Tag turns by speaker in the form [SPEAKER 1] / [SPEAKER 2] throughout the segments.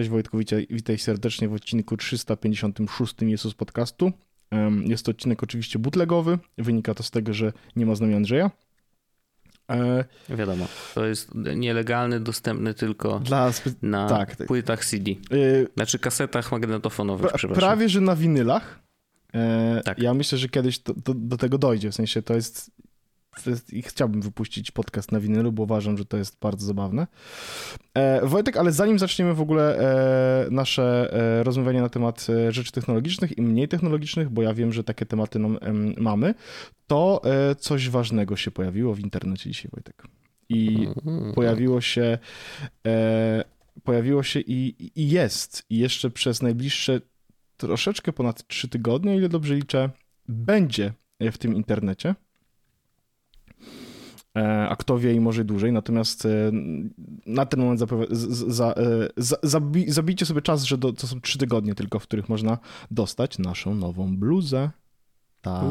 [SPEAKER 1] Cześć Wojtku, witaj, witaj serdecznie w odcinku 356 Jesus Podcastu. Jest to odcinek oczywiście bootlegowy, wynika to z tego, że nie ma z nami Andrzeja.
[SPEAKER 2] E... Wiadomo, to jest nielegalny, dostępny tylko spe... na tak, tak. płytach CD. Y... Znaczy kasetach magnetofonowych, pra,
[SPEAKER 1] przepraszam. Prawie, że na winylach. E... Tak. Ja myślę, że kiedyś do tego dojdzie, w sensie to jest i chciałbym wypuścić podcast na winylu, bo uważam, że to jest bardzo zabawne. E, Wojtek, ale zanim zaczniemy w ogóle e, nasze e, rozmawianie na temat e, rzeczy technologicznych i mniej technologicznych, bo ja wiem, że takie tematy nam, mamy, to e, coś ważnego się pojawiło w internecie dzisiaj, Wojtek. I mm. pojawiło się e, pojawiło się i, i jest. I jeszcze przez najbliższe troszeczkę ponad trzy tygodnie, ile dobrze liczę, będzie w tym internecie. E, a kto wie i może dłużej. Natomiast e, na ten moment e, za, zabi zabijcie sobie czas, że do, to są trzy tygodnie tylko, w których można dostać naszą nową bluzę. Tak.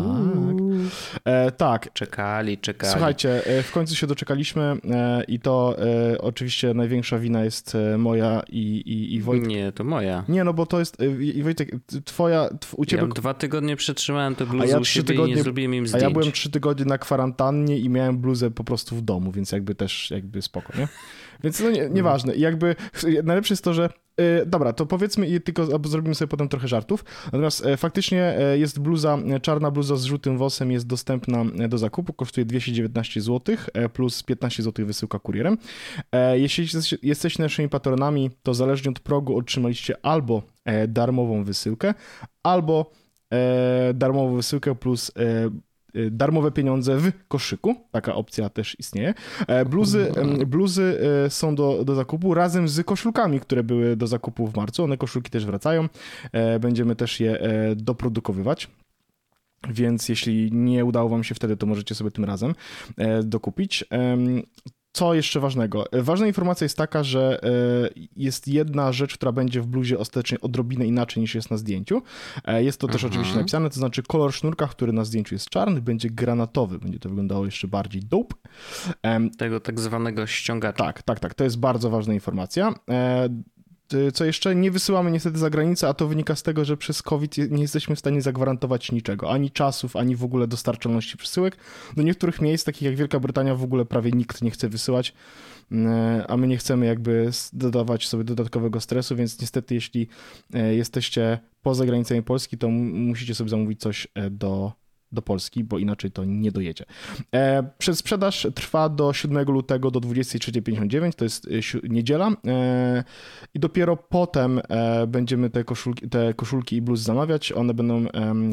[SPEAKER 1] E, tak.
[SPEAKER 2] Czekali, czekali.
[SPEAKER 1] Słuchajcie, e, w końcu się doczekaliśmy e, i to e, oczywiście największa wina jest moja i, i, i Wojtek.
[SPEAKER 2] Nie, to moja.
[SPEAKER 1] Nie, no bo to jest, i Wojtek, twoja, tw, u ciebie...
[SPEAKER 2] Ja dwa tygodnie przetrzymałem tę bluzę ja u siebie tygodnie, i nie zrobiłem im zdjęć.
[SPEAKER 1] A ja byłem trzy tygodnie na kwarantannie i miałem bluzę po prostu w domu, więc jakby też jakby spoko, nie? Więc no nie, nieważne. I jakby najlepsze jest to, że dobra, to powiedzmy i tylko zrobimy sobie potem trochę żartów. Natomiast e, faktycznie e, jest bluza, czarna bluza z żółtym wosem jest dostępna do zakupu, kosztuje 219 zł plus 15 zł wysyłka kurierem. Jeśli jesteście naszymi patronami, to zależnie od progu otrzymaliście albo darmową wysyłkę, albo darmową wysyłkę plus darmowe pieniądze w koszyku. Taka opcja też istnieje. E, bluzy, bluzy e, są do, do zakupu razem z koszulkami, które były do zakupu w marcu. One koszulki też wracają. E, będziemy też je doprodukowywać. Więc jeśli nie udało Wam się wtedy, to możecie sobie tym razem dokupić. Co jeszcze ważnego? Ważna informacja jest taka, że e, jest jedna rzecz, która będzie w bluzie ostatecznie odrobinę inaczej niż jest na zdjęciu. E, jest to też mhm. oczywiście napisane, to znaczy kolor sznurka, który na zdjęciu jest czarny, będzie granatowy. Będzie to wyglądało jeszcze bardziej dope.
[SPEAKER 2] Tego tak zwanego ściągacza.
[SPEAKER 1] Tak, tak, tak. To jest bardzo ważna informacja. Y, co jeszcze nie wysyłamy niestety za granicę, a to wynika z tego, że przez COVID nie jesteśmy w stanie zagwarantować niczego, ani czasów, ani w ogóle dostarczalności przesyłek. Do niektórych miejsc, takich jak Wielka Brytania, w ogóle prawie nikt nie chce wysyłać, y, a my nie chcemy jakby dodawać sobie dodatkowego stresu, więc niestety jeśli y, jesteście poza granicami Polski, to musicie sobie zamówić coś do do Polski, bo inaczej to nie dojedzie. E, trwa do 7 lutego do 23.59, to jest e, niedziela e, i dopiero potem e, będziemy te koszulki, te koszulki i bluzy zamawiać. One będą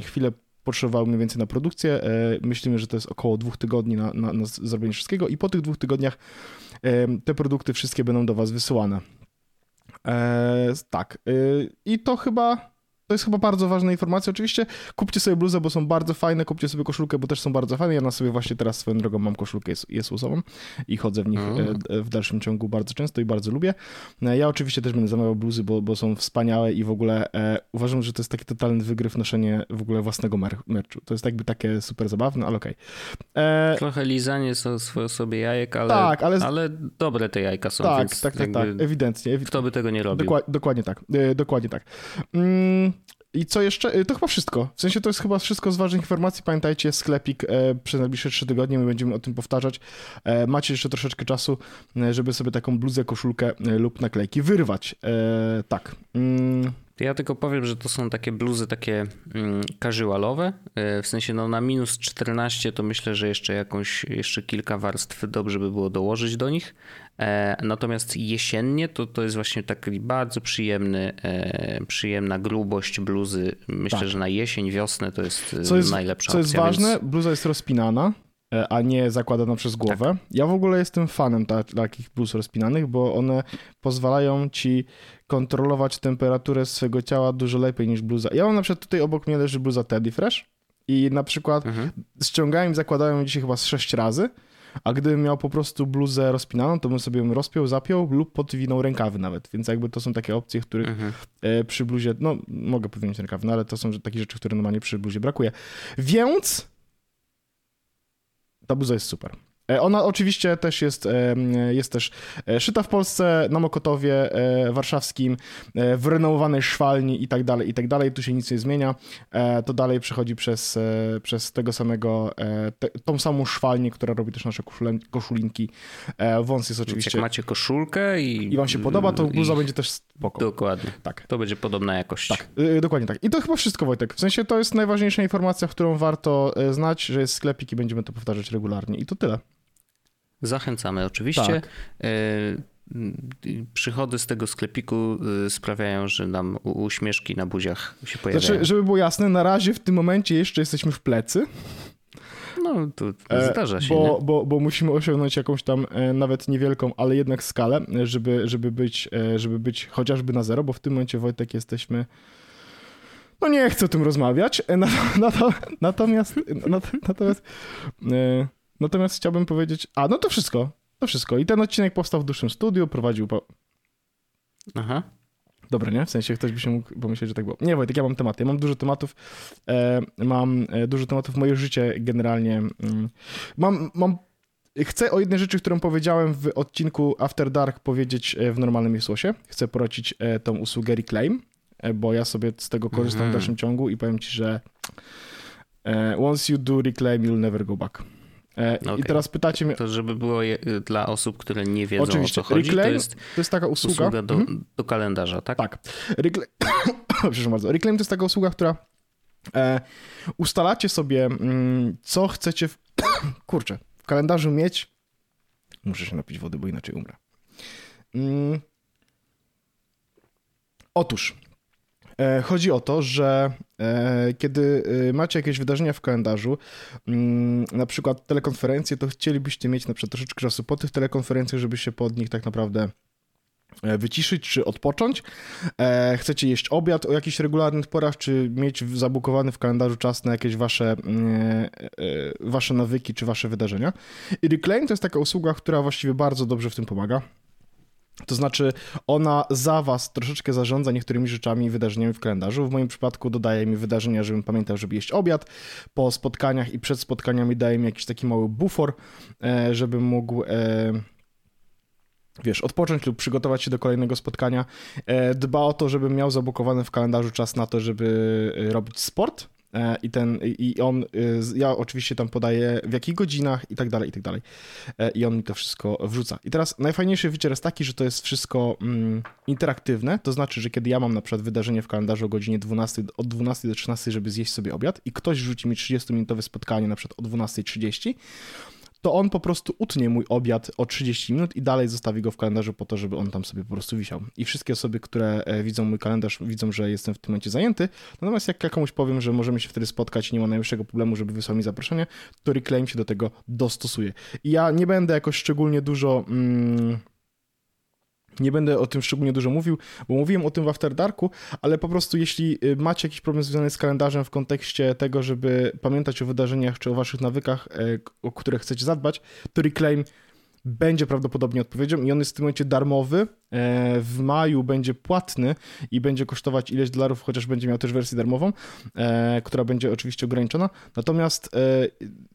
[SPEAKER 1] chwilę potrzebowały mniej więcej na produkcję. Myślimy, że to jest około dwóch tygodni na, na, na zrobienie wszystkiego i po tych dwóch tygodniach te produkty wszystkie będą do Was wysyłane. Tak. I to chyba to jest chyba bardzo ważna informacja. Oczywiście kupcie sobie bluzę, bo są bardzo fajne, kupcie sobie koszulkę, bo też są bardzo fajne. Ja na sobie właśnie teraz swoją drogą mam koszulkę Jezusową i chodzę w nich mm. w dalszym ciągu bardzo często i bardzo lubię. E, ja oczywiście też będę zamawiał bluzy, bo, bo są wspaniałe i w ogóle e, uważam, że to jest taki totalny wygryw noszenie w ogóle własnego mer merchu. To jest jakby takie super zabawne, ale okej.
[SPEAKER 2] Okay. E... Trochę lizanie sobie jajek, ale, tak, ale... ale dobre te jajka są.
[SPEAKER 1] Tak, tak, tak, tak, ewidentnie.
[SPEAKER 2] Kto by tego nie robił?
[SPEAKER 1] Dokładnie, dokładnie tak, e, dokładnie tak. Mm. I co jeszcze? Y, to chyba wszystko. W sensie to jest chyba wszystko z ważnych informacji. Pamiętajcie, sklepik e, przez najbliższe trzy tygodnie, my będziemy o tym powtarzać. E, macie jeszcze troszeczkę czasu, e, żeby sobie taką bluzę, koszulkę lub naklejki wyrwać. Tak. Mm.
[SPEAKER 2] Ja tylko powiem, że to są takie bluzy takie mm, casualowe, w sensie no na minus 14 to myślę, że jeszcze jakąś, jeszcze kilka warstw dobrze by było dołożyć do nich, E, natomiast jesiennie to, to jest właśnie taki bardzo przyjemny, e, przyjemna grubość bluzy. Myślę, tak. że na jesień, wiosnę to jest, co jest najlepsza
[SPEAKER 1] Co
[SPEAKER 2] jest
[SPEAKER 1] ważne, więc... bluza jest rozpinana, e, a nie zakładana przez głowę. Tak. Ja w ogóle jestem fanem ta, takich bluz rozpinanych, bo one pozwalają ci kontrolować temperaturę swojego ciała dużo lepiej niż bluza. Ja mam na przykład tutaj obok mnie leży bluza Teddy Fresh i na przykład mhm. ściągałem i zakładałem dzisiaj chyba z sześć razy a gdybym miał po prostu bluzę rozpinaną, to bym sobie ją rozpiął, zapiął lub podwinął rękawy nawet, więc jakby to są takie opcje, których mhm. E, przy bluzie, no mogę podwinąć rękawy, no ale to są takie rzeczy, które normalnie przy bluzie brakuje. Więc ta bluza jest super. E, ona oczywiście też jest, jest też e, szyta w Polsce, na Mokotowie e, warszawskim, w renowowanej szwalni i tak dalej, i tak dalej. Tu się nic nie zmienia. To dalej przechodzi przez, przez tego samego, te, tą samą szwalnię, która robi też nasze koszulinki. Wąs jest oczywiście...
[SPEAKER 2] Jak macie koszulkę i...
[SPEAKER 1] I wam się podoba, to bluza i... będzie też spoko.
[SPEAKER 2] Dokładnie. Tak. To będzie podobna jakość.
[SPEAKER 1] Tak, dokładnie tak. I to chyba wszystko, Wojtek. W sensie to jest najważniejsza informacja, którą warto znać, że jest sklepik i będziemy to powtarzać regularnie. I to tyle.
[SPEAKER 2] Zachęcamy oczywiście. Tak. E, przychody z tego sklepiku e, sprawiają, że nam uśmieszki na buziach się pojawiają.
[SPEAKER 1] Znaczy, żeby było jasne, na razie w tym momencie jeszcze jesteśmy w plecy.
[SPEAKER 2] No, to e, zdarza się.
[SPEAKER 1] Bo, bo, bo, musimy osiągnąć jakąś tam nawet niewielką, ale jednak skalę, żeby, żeby, być, żeby być chociażby na zero, bo w tym momencie Wojtek jesteśmy. No nie chcę o tym rozmawiać. Natomiast, natomiast Natomiast chciałbym powiedzieć, a no to wszystko, to wszystko. I ten odcinek powstał w dłuższym studiu, prowadził po...
[SPEAKER 2] Aha.
[SPEAKER 1] Dobre, nie? W sensie ktoś by się mógł pomyśleć, że tak było. Nie, Wojtek, ja mam tematy. Ja mam dużo tematów. E, mam e, dużo tematów. Moje życie generalnie... Mm, mam, mam... Chcę o jednej rzeczy, którą powiedziałem w odcinku After Dark powiedzieć e, w normalnym słosie. Chcę polecić e, tą usługę Reclaim, bo ja sobie z tego korzystam mm -hmm. w mhm. dalszym ciągu i powiem ci, że once you do Reclaim, you'll never go back. Okay. E, I teraz pytacie mnie...
[SPEAKER 2] To żeby było je, dla osób, które nie wiedzą Oczywiście. o co chodzi, Reclaim, to jest,
[SPEAKER 1] to jest taka usługa, usługa
[SPEAKER 2] do, mhm. do, kalendarza, tak?
[SPEAKER 1] Tak. Reclaim... Przepraszam bardzo. Reclaim to jest taka usługa, która e, ustalacie sobie, mm, co chcecie w... Kurczę, w kalendarzu mieć. Muszę się napić wody, bo inaczej umrę. Mm. Otóż, chodzi o to, że e, kiedy e, macie jakieś wydarzenia w kalendarzu, mm, na przykład telekonferencje, to chcielibyście mieć na przykład troszeczkę czasu po tych telekonferencjach, żeby się pod nich tak naprawdę wyciszyć czy odpocząć. Chcecie jeść obiad o jakichś regularnych porach, czy mieć zabukowany w kalendarzu czas na jakieś wasze, wasze nawyki czy wasze wydarzenia. I Reclaim to jest taka usługa, która właściwie bardzo dobrze w tym pomaga. To znaczy, ona za was troszeczkę zarządza niektórymi rzeczami, wydarzeniami w kalendarzu. W moim przypadku dodaje mi wydarzenia, żebym pamiętał, żeby jeść obiad. Po spotkaniach i przed spotkaniami daje mi jakiś taki mały bufor, e, żebym mógł e, wiesz, odpocząć lub przygotować się do kolejnego spotkania. E, dba o to, żebym miał zabukowany w kalendarzu czas na to, żeby robić sport, i ten, i on, y, ja oczywiście tam podaję w jakich godzinach i tak dalej, i tak dalej. E, I on mi to wszystko wrzuca. I teraz najfajniejszy feature jest taki, że to jest wszystko mm, interaktywne, to znaczy, że kiedy ja mam na przykład wydarzenie w kalendarzu o godzinie 12, od 12 do 13, żeby zjeść sobie obiad i ktoś rzuci mi 30-minutowe spotkanie na przykład o 12.30, to on po prostu utnie mój obiad o 30 minut i dalej zostawi go w kalendarzu po to, żeby on tam sobie po prostu wisiał. I wszystkie osoby, które e, widzą mój kalendarz, widzą, że jestem w tym momencie zajęty. Natomiast jak komuś powiem, że możemy się wtedy spotkać nie ma najmniejszego problemu, żeby wysłał mi zaproszenie, to Reclaim się do tego dostosuje. I ja nie będę jakoś szczególnie dużo. Mm, nie będę o tym szczególnie dużo mówił, bo mówiłem o tym w After Darku, ale po prostu jeśli y, macie jakiś problem związany z kalendarzem w kontekście tego, żeby pamiętać o wydarzeniach czy o waszych nawykach, e, o które chcecie zadbać, to Reclaim będzie prawdopodobnie odpowiedzią i on jest w tym momencie darmowy. E, w maju będzie płatny i będzie kosztować ileś dolarów, chociaż będzie miał też wersję darmową, e, która będzie oczywiście ograniczona. Natomiast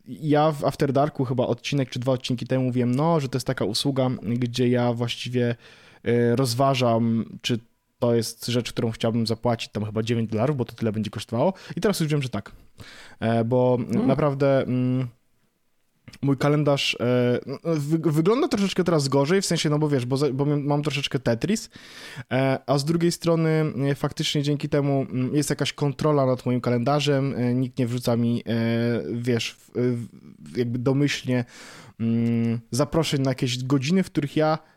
[SPEAKER 1] ja w After Darku chyba odcinek czy dwa odcinki temu mówiłem, no, że to jest taka usługa, gdzie ja właściwie rozważam, czy to jest rzecz, którą chciałbym zapłacić tam chyba 9 dolarów, bo to tyle będzie kosztowało. I teraz już wiem, że tak. E, bo hmm. naprawdę mm, mój kalendarz e, wygląda troszeczkę teraz gorzej, w sensie, no bo wiesz, bo, bo mam troszeczkę Tetris, e, a z drugiej strony faktycznie dzięki temu mm, jest jakaś kontrola nad moim kalendarzem, nikt nie wrzuca mi, wiesz, jakby domyślnie mm, zaproszeń na jakieś godziny, w których ja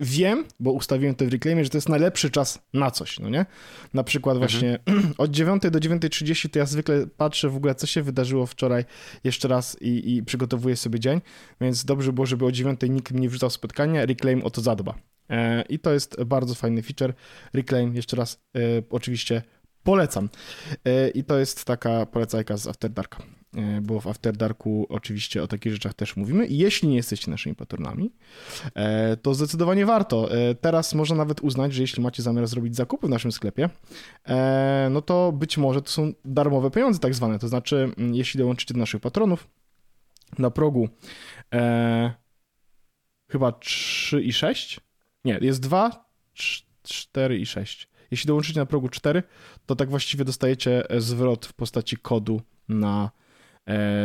[SPEAKER 1] wiem, bo ustawiłem to w reclaimie, że to jest najlepszy czas na coś, no nie? Na przykład mhm. właśnie od 9 do 9.30 to ja zwykle patrzę w ogóle, co się wydarzyło wczoraj jeszcze raz i, i przygotowuję sobie dzień, więc dobrze było, żeby o 9 nikt mi nie wrzucał spotkania, reclaim o to zadba. E, I to jest bardzo fajny feature. Reclaim, jeszcze raz, e, oczywiście polecam. I to jest taka polecajka z After Dark. E, bo w After Darku oczywiście o takich rzeczach też mówimy. Jeśli nie jesteście naszymi patronami, e, to zdecydowanie warto. E, teraz można nawet uznać, że jeśli macie zamiar zrobić zakupy w naszym sklepie, no to być może to są darmowe pieniądze tak zwane. To znaczy, mm, jeśli dołączycie do naszych patronów, na progu chyba 3 i 6. Nie, jest 2, 4 i 6. Jeśli dołączycie na progu 4, to tak właściwie dostajecie zwrot w postaci kodu na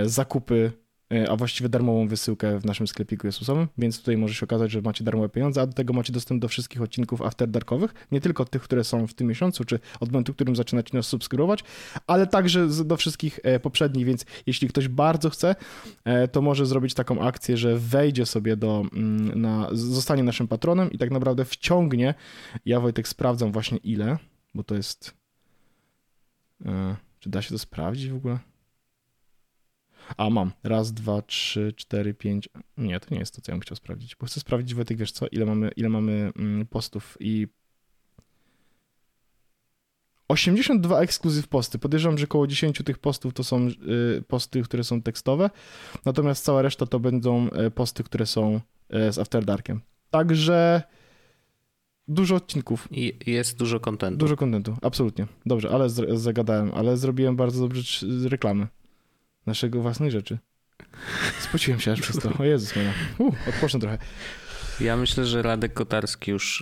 [SPEAKER 1] zakupy E, a właściwie darmową wysyłkę w naszym sklepiku Jesusowym, więc tutaj może się okazać, że macie darmowe pieniądze, a do tego macie dostęp do wszystkich odcinków After Darkowych, nie tylko tych, które są w tym miesiącu, czy od momentu, w którym zaczynacie nas subskrybować, ale także do wszystkich e, poprzednich, więc jeśli ktoś bardzo chce, e, to może zrobić taką akcję, że wejdzie sobie do, mm, na, zostanie naszym patronem i tak naprawdę wciągnie, ja Wojtek sprawdzam właśnie ile, bo to jest, czy da się to sprawdzić w ogóle? A mam. Raz, dwa, trzy, cztery, pięć. Nie, to nie jest to, co ja bym chciał sprawdzić. Bo chcę sprawdzić, Wojtek, wiesz co, ile mamy, ile mamy mm, postów i 82 ekskluzyw posty. Podejrzewam, że około 10 tych postów to są y, posty, które są tekstowe, natomiast cała reszta to będą y, posty, które są y, z After Darkiem. Także dużo odcinków.
[SPEAKER 2] I jest dużo kontentu.
[SPEAKER 1] Dużo kontentu, absolutnie. Dobrze, ale zagadałem, ale zrobiłem bardzo dobrze reklamy naszego własnej rzeczy. Spociłem się aż przez to. O Jezus moja. Uh, odpocznę trochę.
[SPEAKER 2] Ja myślę, że Radek Kotarski już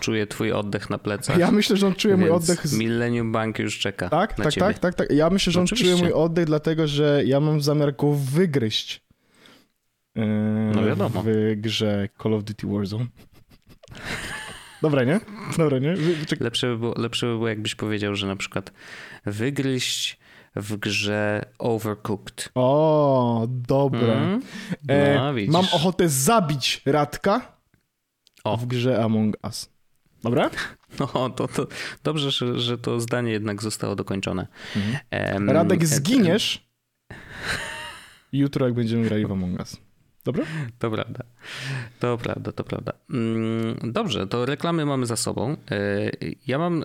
[SPEAKER 2] czuje twój oddech na plecach.
[SPEAKER 1] Ja myślę, że on czuje mój oddech.
[SPEAKER 2] Z... Millennium Bank już czeka.
[SPEAKER 1] Tak,
[SPEAKER 2] na
[SPEAKER 1] tak,
[SPEAKER 2] ciebie.
[SPEAKER 1] tak, tak, tak. Ja myślę, że on Oczywiście. czuje mój oddech, dlatego że ja mam zamiar go wygryźć.
[SPEAKER 2] Yy, no wiadomo.
[SPEAKER 1] W grze Call of Duty Warzone. Dobre, nie? Dobre, nie?
[SPEAKER 2] Lepsze by, było, lepsze by było, jakbyś powiedział, że na przykład wygryźć w grze Overcooked.
[SPEAKER 1] O, dobre. Mm. No, e, mam ochotę zabić Radka o. w grze Among Us. Dobra?
[SPEAKER 2] No, to, to dobrze, że, że to zdanie jednak zostało dokończone.
[SPEAKER 1] Mhm. Radek, zginiesz jutro, jak będziemy grali w Among Us. Dobra?
[SPEAKER 2] To prawda. To prawda, to prawda. Mm, dobrze, to reklamy mamy za sobą. E, ja mam e,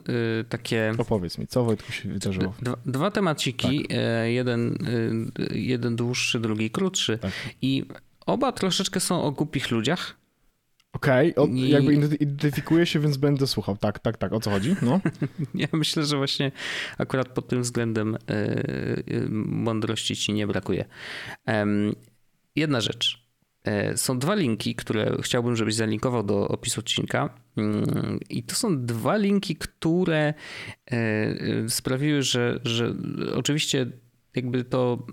[SPEAKER 2] takie.
[SPEAKER 1] Opowiedz mi, co Wojtku się wydarzyło?
[SPEAKER 2] Dwa, dwa temaciki. Tak. E, jeden, jeden dłuższy, drugi krótszy. Tak. I oba troszeczkę są o głupich ludziach.
[SPEAKER 1] Okej, okay, I... jakby identyfikuję się, więc będę słuchał. Tak, tak, tak. O co chodzi? No.
[SPEAKER 2] ja myślę, że właśnie akurat pod tym względem mądrości ci nie brakuje. Jedna rzecz. E, są dwa linki, które chciałbym, żebyś zalinkował do opisu odcinka. Mm, I to są dwa linki, które e, e, sprawiły, że, że oczywiście jakby to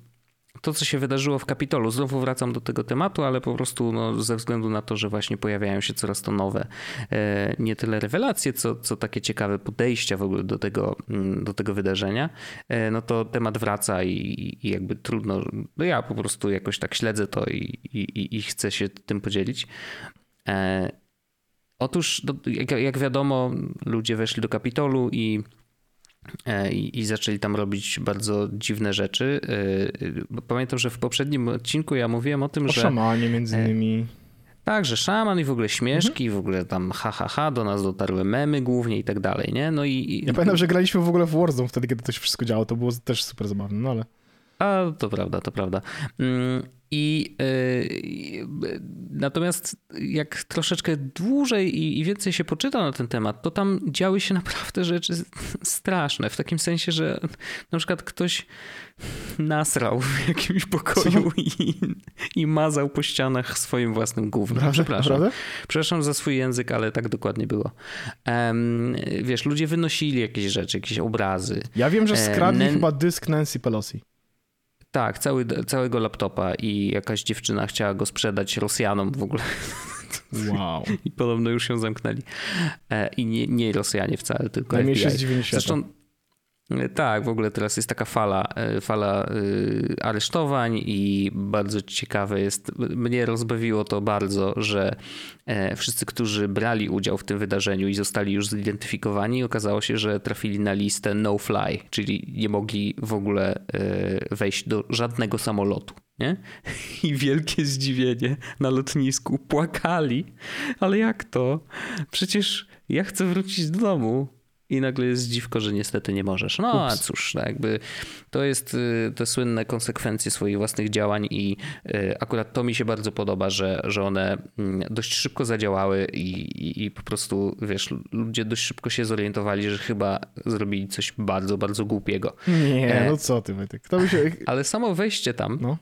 [SPEAKER 2] to, co się wydarzyło w Kapitolu. Znowu wracam do tego tematu, ale po prostu no, ze względu na to, że właśnie pojawiają się coraz to nowe, e, nie tyle rewelacje, co, co takie ciekawe podejścia w ogóle do tego, mm, do tego wydarzenia, e, no to temat wraca i, i jakby trudno, no ja po prostu jakoś tak śledzę to i, i, i chcę się tym podzielić. E, otóż, jak, wiadomo, ludzie weszli do Kapitolu i i, i, zaczęli tam robić bardzo dziwne rzeczy. E, pamiętam, że w poprzednim odcinku ja mówiłem o tym,
[SPEAKER 1] o
[SPEAKER 2] że...
[SPEAKER 1] Szamanie między e, innymi.
[SPEAKER 2] Tak, że szaman i w ogóle śmieszki, mhm. w ogóle tam ha, ha, ha, do nas dotarły memy głównie i tak dalej, nie? No i...
[SPEAKER 1] Ja pamiętam, że graliśmy w ogóle w Warzone wtedy, kiedy to się wszystko działo, to było też super zabawne, no ale...
[SPEAKER 2] A, to prawda, to prawda. Mm, I yy, natomiast jak troszeczkę dłużej i, i, więcej się poczyta na ten temat, to tam działy się naprawdę rzeczy straszne. W takim sensie, że na przykład ktoś nasrał w jakimś pokoju i, i, mazał po ścianach swoim własnym głównym. Przepraszam. Prawda? Przepraszam za swój język, ale tak dokładnie było. Um, wiesz, ludzie wynosili jakieś rzeczy, jakieś obrazy.
[SPEAKER 1] Ja wiem, że skradli e, chyba dysk Nancy Pelosi.
[SPEAKER 2] Tak, cały, całego laptopa i jakaś dziewczyna chciała go sprzedać Rosjanom w ogóle.
[SPEAKER 1] Wow.
[SPEAKER 2] I podobno już ją zamknęli. E, I nie, nie Rosjanie wcale, tylko
[SPEAKER 1] Najmniejsze zdziwienie świata. Zresztą
[SPEAKER 2] tak, w ogóle teraz jest taka fala, e, fala e, aresztowań i bardzo ciekawe jest, mnie rozbawiło to bardzo, że e, wszyscy, którzy brali udział w tym wydarzeniu i zostali już zidentyfikowani, okazało się, że trafili na listę no fly, czyli nie mogli w ogóle wejść do żadnego samolotu. Nie? I wielkie zdziwienie na lotnisku. Płakali. Ale jak to? Przecież ja chcę wrócić do domu i nagle jest dziwko, że niestety nie możesz. No a cóż, no jakby to jest y, te słynne konsekwencje swoich własnych działań i y, akurat to mi się bardzo podoba, że, że one mm, dość szybko zadziałały i, i, i po prostu, wiesz, ludzie dość szybko się zorientowali, że chyba zrobili coś bardzo, bardzo głupiego.
[SPEAKER 1] Nie, e, no co ty, Wojtek. To by się...
[SPEAKER 2] Ale samo wejście tam... No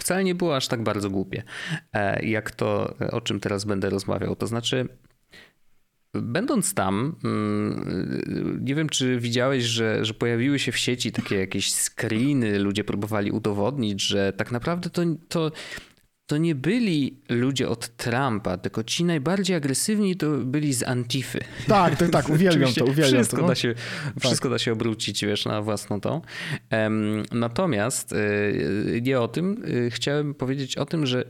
[SPEAKER 2] wcale nie było aż tak bardzo głupie, e, jak to, o czym teraz będę rozmawiał. To znaczy, Będąc tam, mm, nie wiem, czy widziałeś, że, że pojawiły się w sieci takie jakieś screeny, ludzie próbowali udowodnić, że tak naprawdę to, to, to nie byli ludzie od Trumpa, tylko ci najbardziej agresywni to byli z Antify.
[SPEAKER 1] Tak, tak, tak, uwielbiam to, uwielbiam
[SPEAKER 2] wszystko
[SPEAKER 1] to. No.
[SPEAKER 2] Da się, wszystko tak. da się obrócić, wiesz, na własną tą. Natomiast y, nie o tym, y, chciałem powiedzieć o tym, że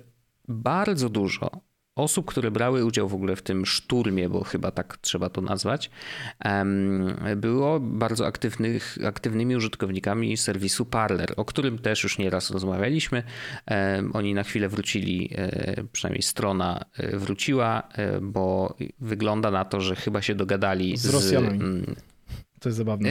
[SPEAKER 2] bardzo dużo osób, które brały udział w ogóle w tym szturmie, bo chyba tak trzeba to nazwać, było bardzo aktywnych, aktywnymi użytkownikami serwisu Parler, o którym też już nieraz rozmawialiśmy. Oni na chwilę wrócili, e, przynajmniej strona e, wróciła, e, bo wygląda na to, że chyba się dogadali
[SPEAKER 1] z, z Rosjanami. To jest zabawne.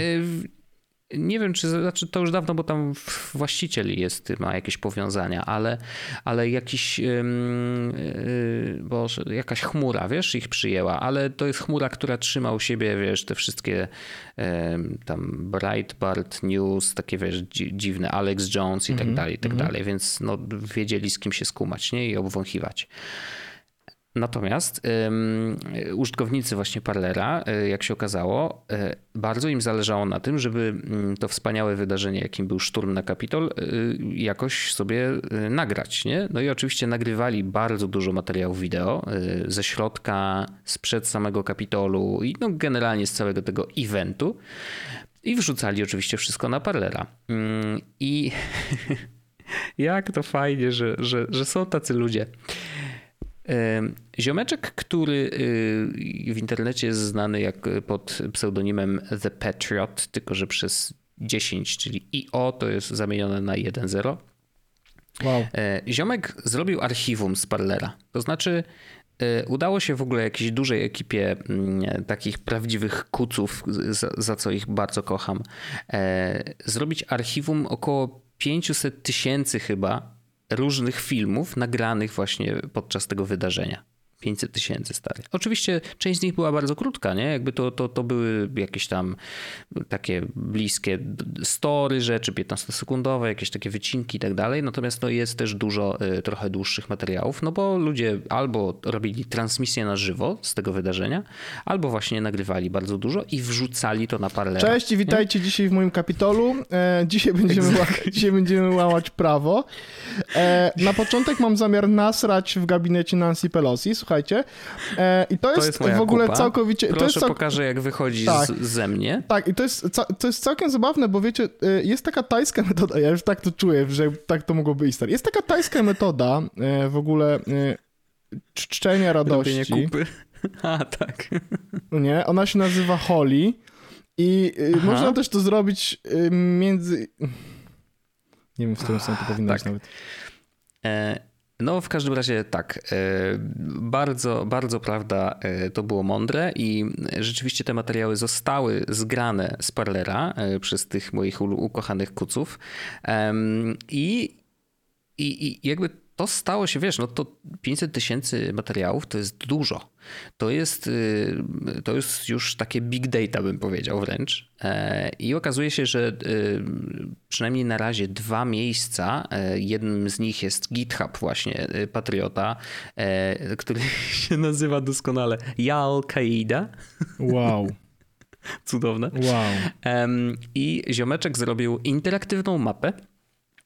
[SPEAKER 2] Nie wiem, czy znaczy to już dawno, bo tam właściciel jest, ma jakieś powiązania, ale, ale jakiś, yy, Boże, jakaś chmura, wiesz, ich przyjęła, ale to jest chmura, która trzyma u siebie, wiesz, te wszystkie yy, tam Breitbart News, takie, wiesz, dziwne, Alex Jones i tak mhm, dalej, i tak mhm. dalej, więc no, wiedzieli z kim się skumać, nie, i obwąchiwać. Natomiast um, użytkownicy właśnie Parlera, e, jak się okazało, e, bardzo im zależało na tym, żeby mm, to wspaniałe wydarzenie, jakim był szturm na Kapitol, e, jakoś sobie nagrać. Nie? No i oczywiście nagrywali bardzo dużo materiałów wideo ze środka, sprzed samego Kapitolu i no generalnie z całego tego eventu. I wrzucali oczywiście wszystko na Parlera. Mm, I jak to fajnie, że, że, że są tacy ludzie. Ziomeczek, który y, w internecie jest znany jak pod pseudonimem The Patriot, tylko że przez 10, czyli IO to jest zamienione na 1.0. Wow. E, ziomek zrobił archiwum z Parlera. To znaczy e, udało się w ogóle jakiejś dużej ekipie mm, takich prawdziwych kuców, za, za co ich bardzo kocham, e, zrobić archiwum około 500 tysięcy chyba różnych filmów nagranych właśnie podczas tego wydarzenia. 500 tysięcy stary. Oczywiście część z nich była bardzo krótka, nie? Jakby to, to, to były jakieś tam takie bliskie story rzeczy, 15-sekundowe, jakieś takie wycinki i tak dalej. Natomiast no jest też dużo y, trochę dłuższych materiałów, no bo ludzie albo robili transmisję na żywo z tego wydarzenia, albo właśnie nagrywali bardzo dużo i wrzucali to na parę
[SPEAKER 1] Cześć i witajcie nie? dzisiaj w moim kapitolu. E, dzisiaj, będziemy dzisiaj będziemy łamać prawo. E, na początek mam zamiar nasrać w gabinecie Nancy Pelosi. Słuchaj, słuchajcie. E, I to jest, to jest w ogóle kupa. całkowicie...
[SPEAKER 2] Proszę
[SPEAKER 1] to jest
[SPEAKER 2] cał... pokażę, jak wychodzi tak, z, ze mnie.
[SPEAKER 1] Tak, i to jest, to jest całkiem zabawne, bo wiecie, e, jest taka tajska metoda, ja już tak to czuję, że tak to mogłoby iść. Jest taka tajska metoda e, w ogóle czczenia radości.
[SPEAKER 2] Robienie kupy. A, tak.
[SPEAKER 1] No nie, ona się nazywa Holly i Aha. można też to zrobić między... Nie wiem, w którą stronę to powinno tak. być nawet.
[SPEAKER 2] No, w każdym razie tak. E, bardzo, bardzo prawda, e, to było mądre i rzeczywiście te materiały zostały zgrane z Parlera e, przez tych moich ukochanych kuców. I, i, i jakby to stało się, wiesz, no to 500 tysięcy materiałów to jest dużo. To jest, y, to jest już takie big data, bym powiedział wręcz. E, I okazuje się, że y, przynajmniej na razie dwa miejsca, e, jednym z nich jest GitHub właśnie y, Patriota, e, który się nazywa doskonale Al-Qaida.
[SPEAKER 1] Wow.
[SPEAKER 2] Cudowne.
[SPEAKER 1] Wow.
[SPEAKER 2] I ziomeczek zrobił interaktywną mapę,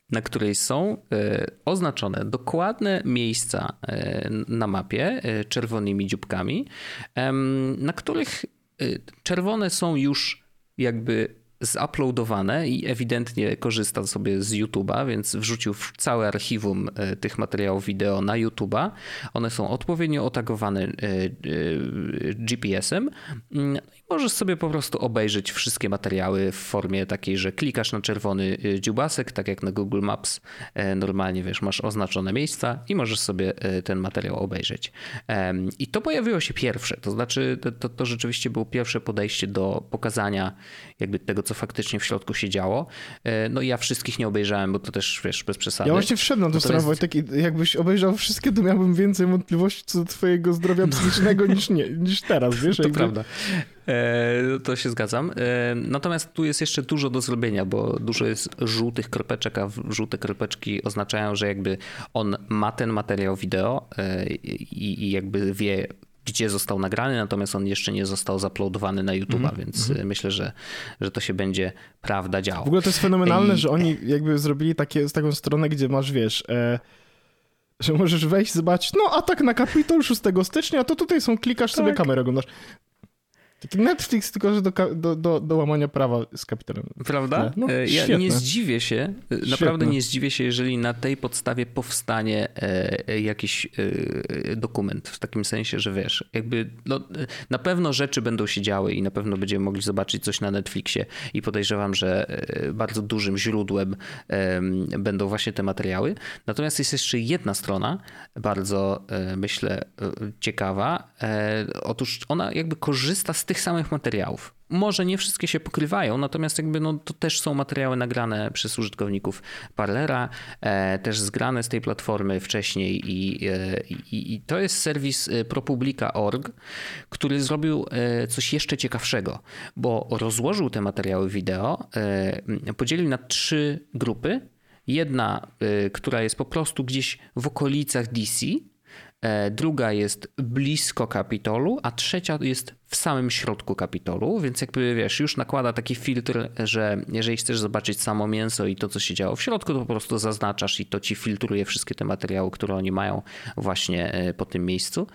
[SPEAKER 2] na której są e, oznaczone dokładne miejsca e, na mapie e, czerwonymi dzióbkami, na których czerwone są już jakby zuploadowane i ewidentnie korzysta sobie z YouTube'a, więc wrzucił całe archiwum e, tych materiałów wideo na YouTube'a. One są odpowiednio otagowane e, e, GPS-em mm, no i możesz sobie po prostu obejrzeć wszystkie materiały w formie takiej, że klikasz na czerwony dziubasek, tak jak na Google Maps. Normalnie wiesz, masz oznaczone miejsca i możesz sobie ten materiał obejrzeć. I to pojawiło się pierwsze, to znaczy to, to, to rzeczywiście było pierwsze podejście do pokazania jakby tego, co faktycznie w środku się działo. No i ja wszystkich nie obejrzałem, bo to też, wiesz, bez przesady.
[SPEAKER 1] Ja właśnie wszedłem na tę stronę, Wojtek, i jakbyś obejrzał wszystkie, to miałbym więcej wątpliwości co do twojego zdrowia psychicznego niż, nie, niż teraz, wiesz?
[SPEAKER 2] To jakby... prawda. E, to się zgadzam. E, natomiast tu jest jeszcze dużo do zrobienia, bo dużo jest żółtych kropeczek, a żółte kropeczki oznaczają, że jakby on ma ten materiał wideo e, i jakby wie, gdzie został nagrany, natomiast on jeszcze nie został zaploadowany na YouTube'a, mm -hmm. więc mhm. myślę, że, że to się będzie prawda działo.
[SPEAKER 1] W ogóle to jest fenomenalne, I... że oni jakby zrobili takie, taką stronę, gdzie masz, wiesz, e, że możesz wejść, zobaczyć, no a tak na Capitol 6 stycznia, to tutaj są, klikasz tak. sobie kamerę, oglądasz. Taki Netflix, tylko że do, do, do, do łamania prawa z kapitałem.
[SPEAKER 2] Prawda? No, e, ja świetne. nie zdziwię się, e, świetne. naprawdę nie zdziwię się, jeżeli na tej podstawie powstanie e, jakiś dokument. W takim sensie, że wiesz, jakby no, na pewno rzeczy będą się działy i na pewno będziemy mogli zobaczyć coś na Netflixie i podejrzewam, że bardzo dużym źródłem będą właśnie te materiały. Natomiast jest jeszcze jedna strona, bardzo myślę ciekawa. Otóż ona jakby korzysta z tych samych materiałów. Może nie wszystkie się pokrywają, natomiast jakby no, to też są materiały nagrane przez użytkowników Parlera, e, też zgrane z tej platformy wcześniej i, e, i, i to jest serwis e, ProPublica.org, który zrobił e, coś jeszcze ciekawszego, bo rozłożył te materiały wideo, e, podzielił na trzy grupy. Jedna, e, która jest po prostu gdzieś w okolicach DC, druga jest blisko Kapitolu, a trzecia jest w samym środku Kapitolu, więc jakby wiesz, już nakłada taki filtr, że jeżeli chcesz zobaczyć samo mięso i to, co się działo w środku, to po prostu zaznaczasz i to ci filtruje wszystkie te materiały, które oni mają właśnie e, po tym miejscu.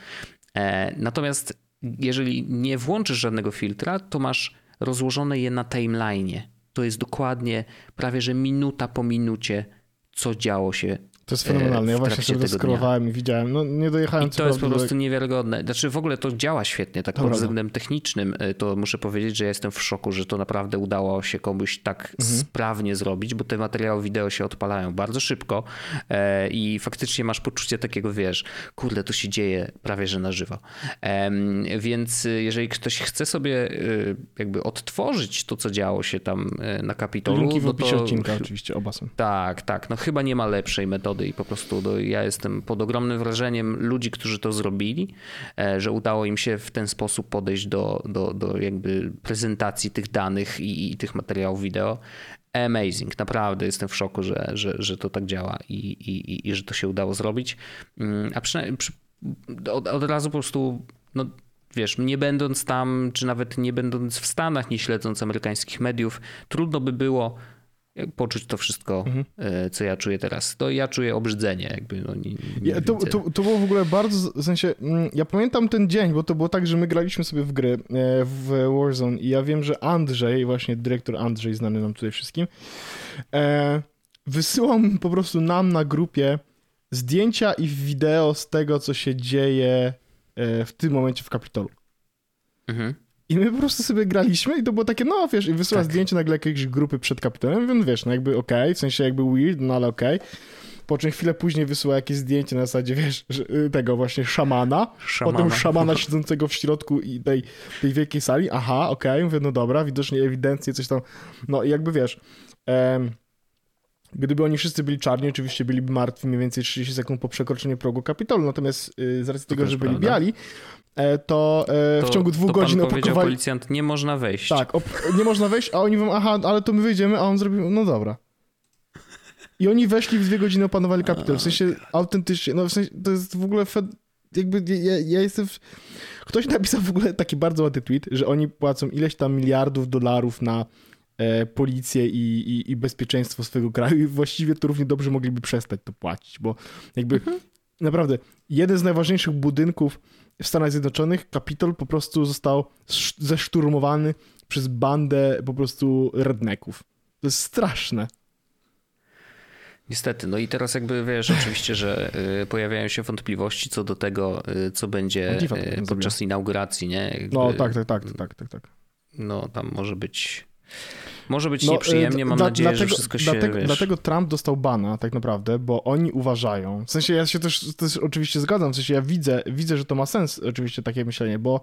[SPEAKER 2] E, natomiast jeżeli nie włączysz żadnego filtra, to masz rozłożone je na timeline'ie. To jest dokładnie prawie że minuta po minucie, co działo się
[SPEAKER 1] to jest fenomenalne. Ja właśnie sobie skrolowałem i widziałem. No nie dojechałem
[SPEAKER 2] I to jest po prostu do... niewiarygodne. Znaczy w ogóle to działa świetnie, tak pod względem technicznym. E, to muszę powiedzieć, że jestem w szoku, że to naprawdę udało się komuś tak mhm. sprawnie zrobić, bo te materiały wideo się odpalają bardzo szybko e, i faktycznie masz poczucie takiego, wiesz, kurde, to się dzieje prawie że na żywo. Więc e, jeżeli ktoś chce sobie jakby odtworzyć to, co działo się tam na Kapitolu...
[SPEAKER 1] Linki w no opisie to... odcinka oczywiście, oba są.
[SPEAKER 2] Tak, tak. No chyba nie ma lepszej metody i po prostu no, ja jestem pod ogromnym wrażeniem ludzi, którzy to zrobili, e, że udało im się w ten sposób podejść do, do, do jakby prezentacji tych danych i, i tych materiałów wideo. Amazing, naprawdę jestem w szoku, że, że, że to tak działa i, i, i że to się udało zrobić. Mm, a przynajmniej przy, od, od razu po prostu no, wiesz, nie będąc tam, czy nawet nie będąc w Stanach, nie śledząc amerykańskich mediów, trudno by było poczuć to wszystko, mhm. E, co ja czuję teraz. To ja czuję obrzydzenie. Jakby, no, nie, nie
[SPEAKER 1] ja, to, to, to, było w ogóle bardzo, w sensie, mm, ja pamiętam ten dzień, bo to było tak, że my graliśmy sobie w gry e, w Warzone i ja wiem, że Andrzej, właśnie dyrektor Andrzej, znany nam tutaj wszystkim, e, wysyłał po prostu nam na grupie zdjęcia i wideo z tego, co się dzieje w tym momencie w Kapitolu. Mhm. I my po prostu sobie graliśmy i to było takie, no wiesz, i wysyła tak. zdjęcie nagle jakiejś grupy przed kapitanem, więc wiesz, no jakby okej, okay, w sensie jakby weird, no ale okej. Okay. Po czym chwilę później wysyła jakieś zdjęcie na zasadzie, wiesz, y, tego właśnie szamana, szamana. potem szamana siedzącego w środku i tej, tej wielkiej sali, aha, okej, okay. mówię, no dobra, widocznie ewidencję, coś tam, no i jakby wiesz, em, Gdyby oni wszyscy byli czarni, oczywiście byliby martwi mniej więcej 30 sekund po przekroczeniu progu Kapitolu, natomiast y, z racji tego, że byli prawda. biali, e, to, e, w ciągu dwóch to godzin opakowali...
[SPEAKER 2] policjant, nie można wejść.
[SPEAKER 1] Tak, nie można wejść, a oni mówią, aha, ale to my wyjdziemy, a on zrobił, no dobra. I oni weszli w dwie godziny, opanowali Kapitol, w sensie autentycznie, no w sensie, to jest w ogóle, jakby ja, ja jestem... W... Ktoś napisał w ogóle taki bardzo ładny tweet, że oni płacą ileś tam miliardów dolarów na policję i, i, i, bezpieczeństwo swojego kraju i właściwie to równie dobrze mogliby przestać to płacić, bo jakby mhm. naprawdę jeden z najważniejszych budynków w Stanach Zjednoczonych, Kapitol po prostu został zeszturmowany przez bandę po prostu redneków. To jest straszne.
[SPEAKER 2] Niestety, no i teraz jakby wiesz oczywiście, że y, pojawiają się wątpliwości co do tego, y, co będzie y, podczas inauguracji, nie?
[SPEAKER 1] Jakby, no tak, tak, tak, tak, tak, tak.
[SPEAKER 2] No tam może być Może być no, nieprzyjemnie, mam nadzieję, dlatego, że wszystko się,
[SPEAKER 1] dlatego,
[SPEAKER 2] wiesz...
[SPEAKER 1] dlatego Trump dostał bana tak naprawdę, bo oni uważają, w sensie ja się też, też oczywiście zgadzam, w sensie ja widzę, widzę, że to ma sens oczywiście takie myślenie, bo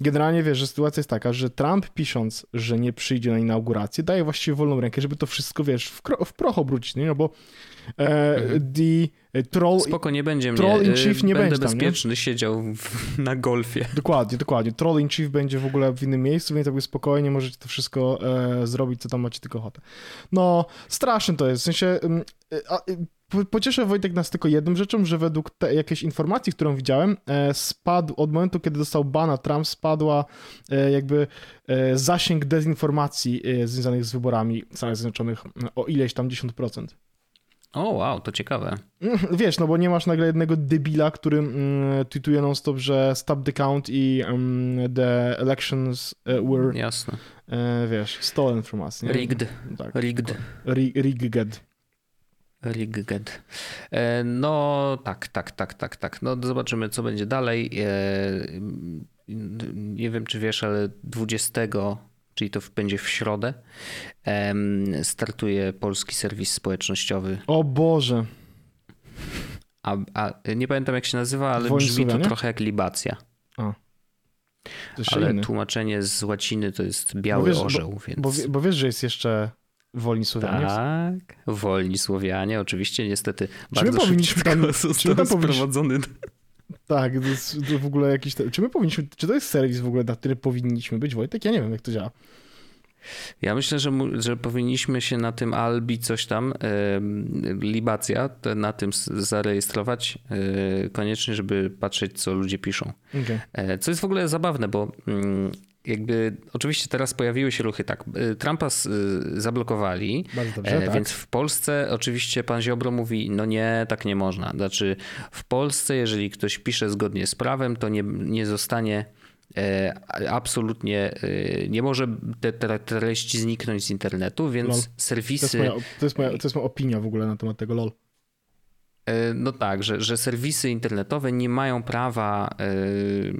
[SPEAKER 1] generalnie wiesz, że sytuacja jest taka, że Trump pisząc, że nie przyjdzie na inaugurację, daje właściwie wolną rękę, żeby to wszystko, wiesz, w, w proch obrócić, nie? no bo. The e, troll...
[SPEAKER 2] Spoko, nie będzie troll mnie, in chief nie będę będzie bezpieczny, tam, siedział w, na golfie.
[SPEAKER 1] Dokładnie, dokładnie. Troll in chief będzie w ogóle w innym miejscu, więc jakby spokojnie możecie to wszystko e, zrobić, co tam macie tylko ochotę. No, straszne to jest, w sensie... E, a, Pocieszę Wojtek nas tylko jedną rzeczą, że według te, jakiejś informacji, którą widziałem, e, spadł od momentu, kiedy dostał bana Trump, spadła e, jakby e, zasięg dezinformacji związanych z wyborami Stanów Zjednoczonych o ileś tam 10%.
[SPEAKER 2] O, wow, to ciekawe.
[SPEAKER 1] Wiesz, no bo nie masz nagle jednego debila, który mm, tweetuje non-stop, że stop the count i um, the elections were...
[SPEAKER 2] Jasne.
[SPEAKER 1] wiesz, stolen from us. Nie?
[SPEAKER 2] Rigged. Tak. Rigged.
[SPEAKER 1] Rigged.
[SPEAKER 2] Rigged. E, no tak, tak, tak, tak, tak. No zobaczymy, co będzie dalej. E, nie wiem, czy wiesz, ale 20, czyli to będzie w środę, startuje polski serwis społecznościowy.
[SPEAKER 1] O Boże.
[SPEAKER 2] A, a nie pamiętam, jak się nazywa, ale brzmi to trochę jak libacja. A. Ale inny. tłumaczenie z łaciny to jest biały bo wiesz, orzeł,
[SPEAKER 1] bo,
[SPEAKER 2] więc...
[SPEAKER 1] Bo, bo wiesz, że jest jeszcze Wolni Słowianie?
[SPEAKER 2] Tak, Wolni Słowianie, oczywiście niestety czy bardzo my powinniśmy tam, czy my tam sprowadzony.
[SPEAKER 1] Tak, to jest to w ogóle jakiś... Czy my powinniśmy... Czy to jest serwis w ogóle, na który powinniśmy być, Wojtek? Ja nie wiem, jak to działa.
[SPEAKER 2] Ja myślę, że, że powinniśmy się na tym Albi coś tam, libacja, na tym zarejestrować e, koniecznie, żeby patrzeć, co ludzie piszą. Okay. E, co jest w ogóle zabawne, bo mm, jakby oczywiście teraz pojawiły się ruchy tak. Y, Trumpa y, zablokowali, dobrze, e, tak. więc w Polsce oczywiście pan Ziobro mówi, no nie, tak nie można. Znaczy w Polsce, jeżeli ktoś pisze zgodnie z prawem, to nie, nie zostanie e, absolutnie e, nie może te, te treści zniknąć z internetu, więc lol. serwisy...
[SPEAKER 1] To jest, moja, to, jest moja, to jest moja opinia w ogóle na temat tego LOL.
[SPEAKER 2] No tak, że, że serwisy internetowe nie mają prawa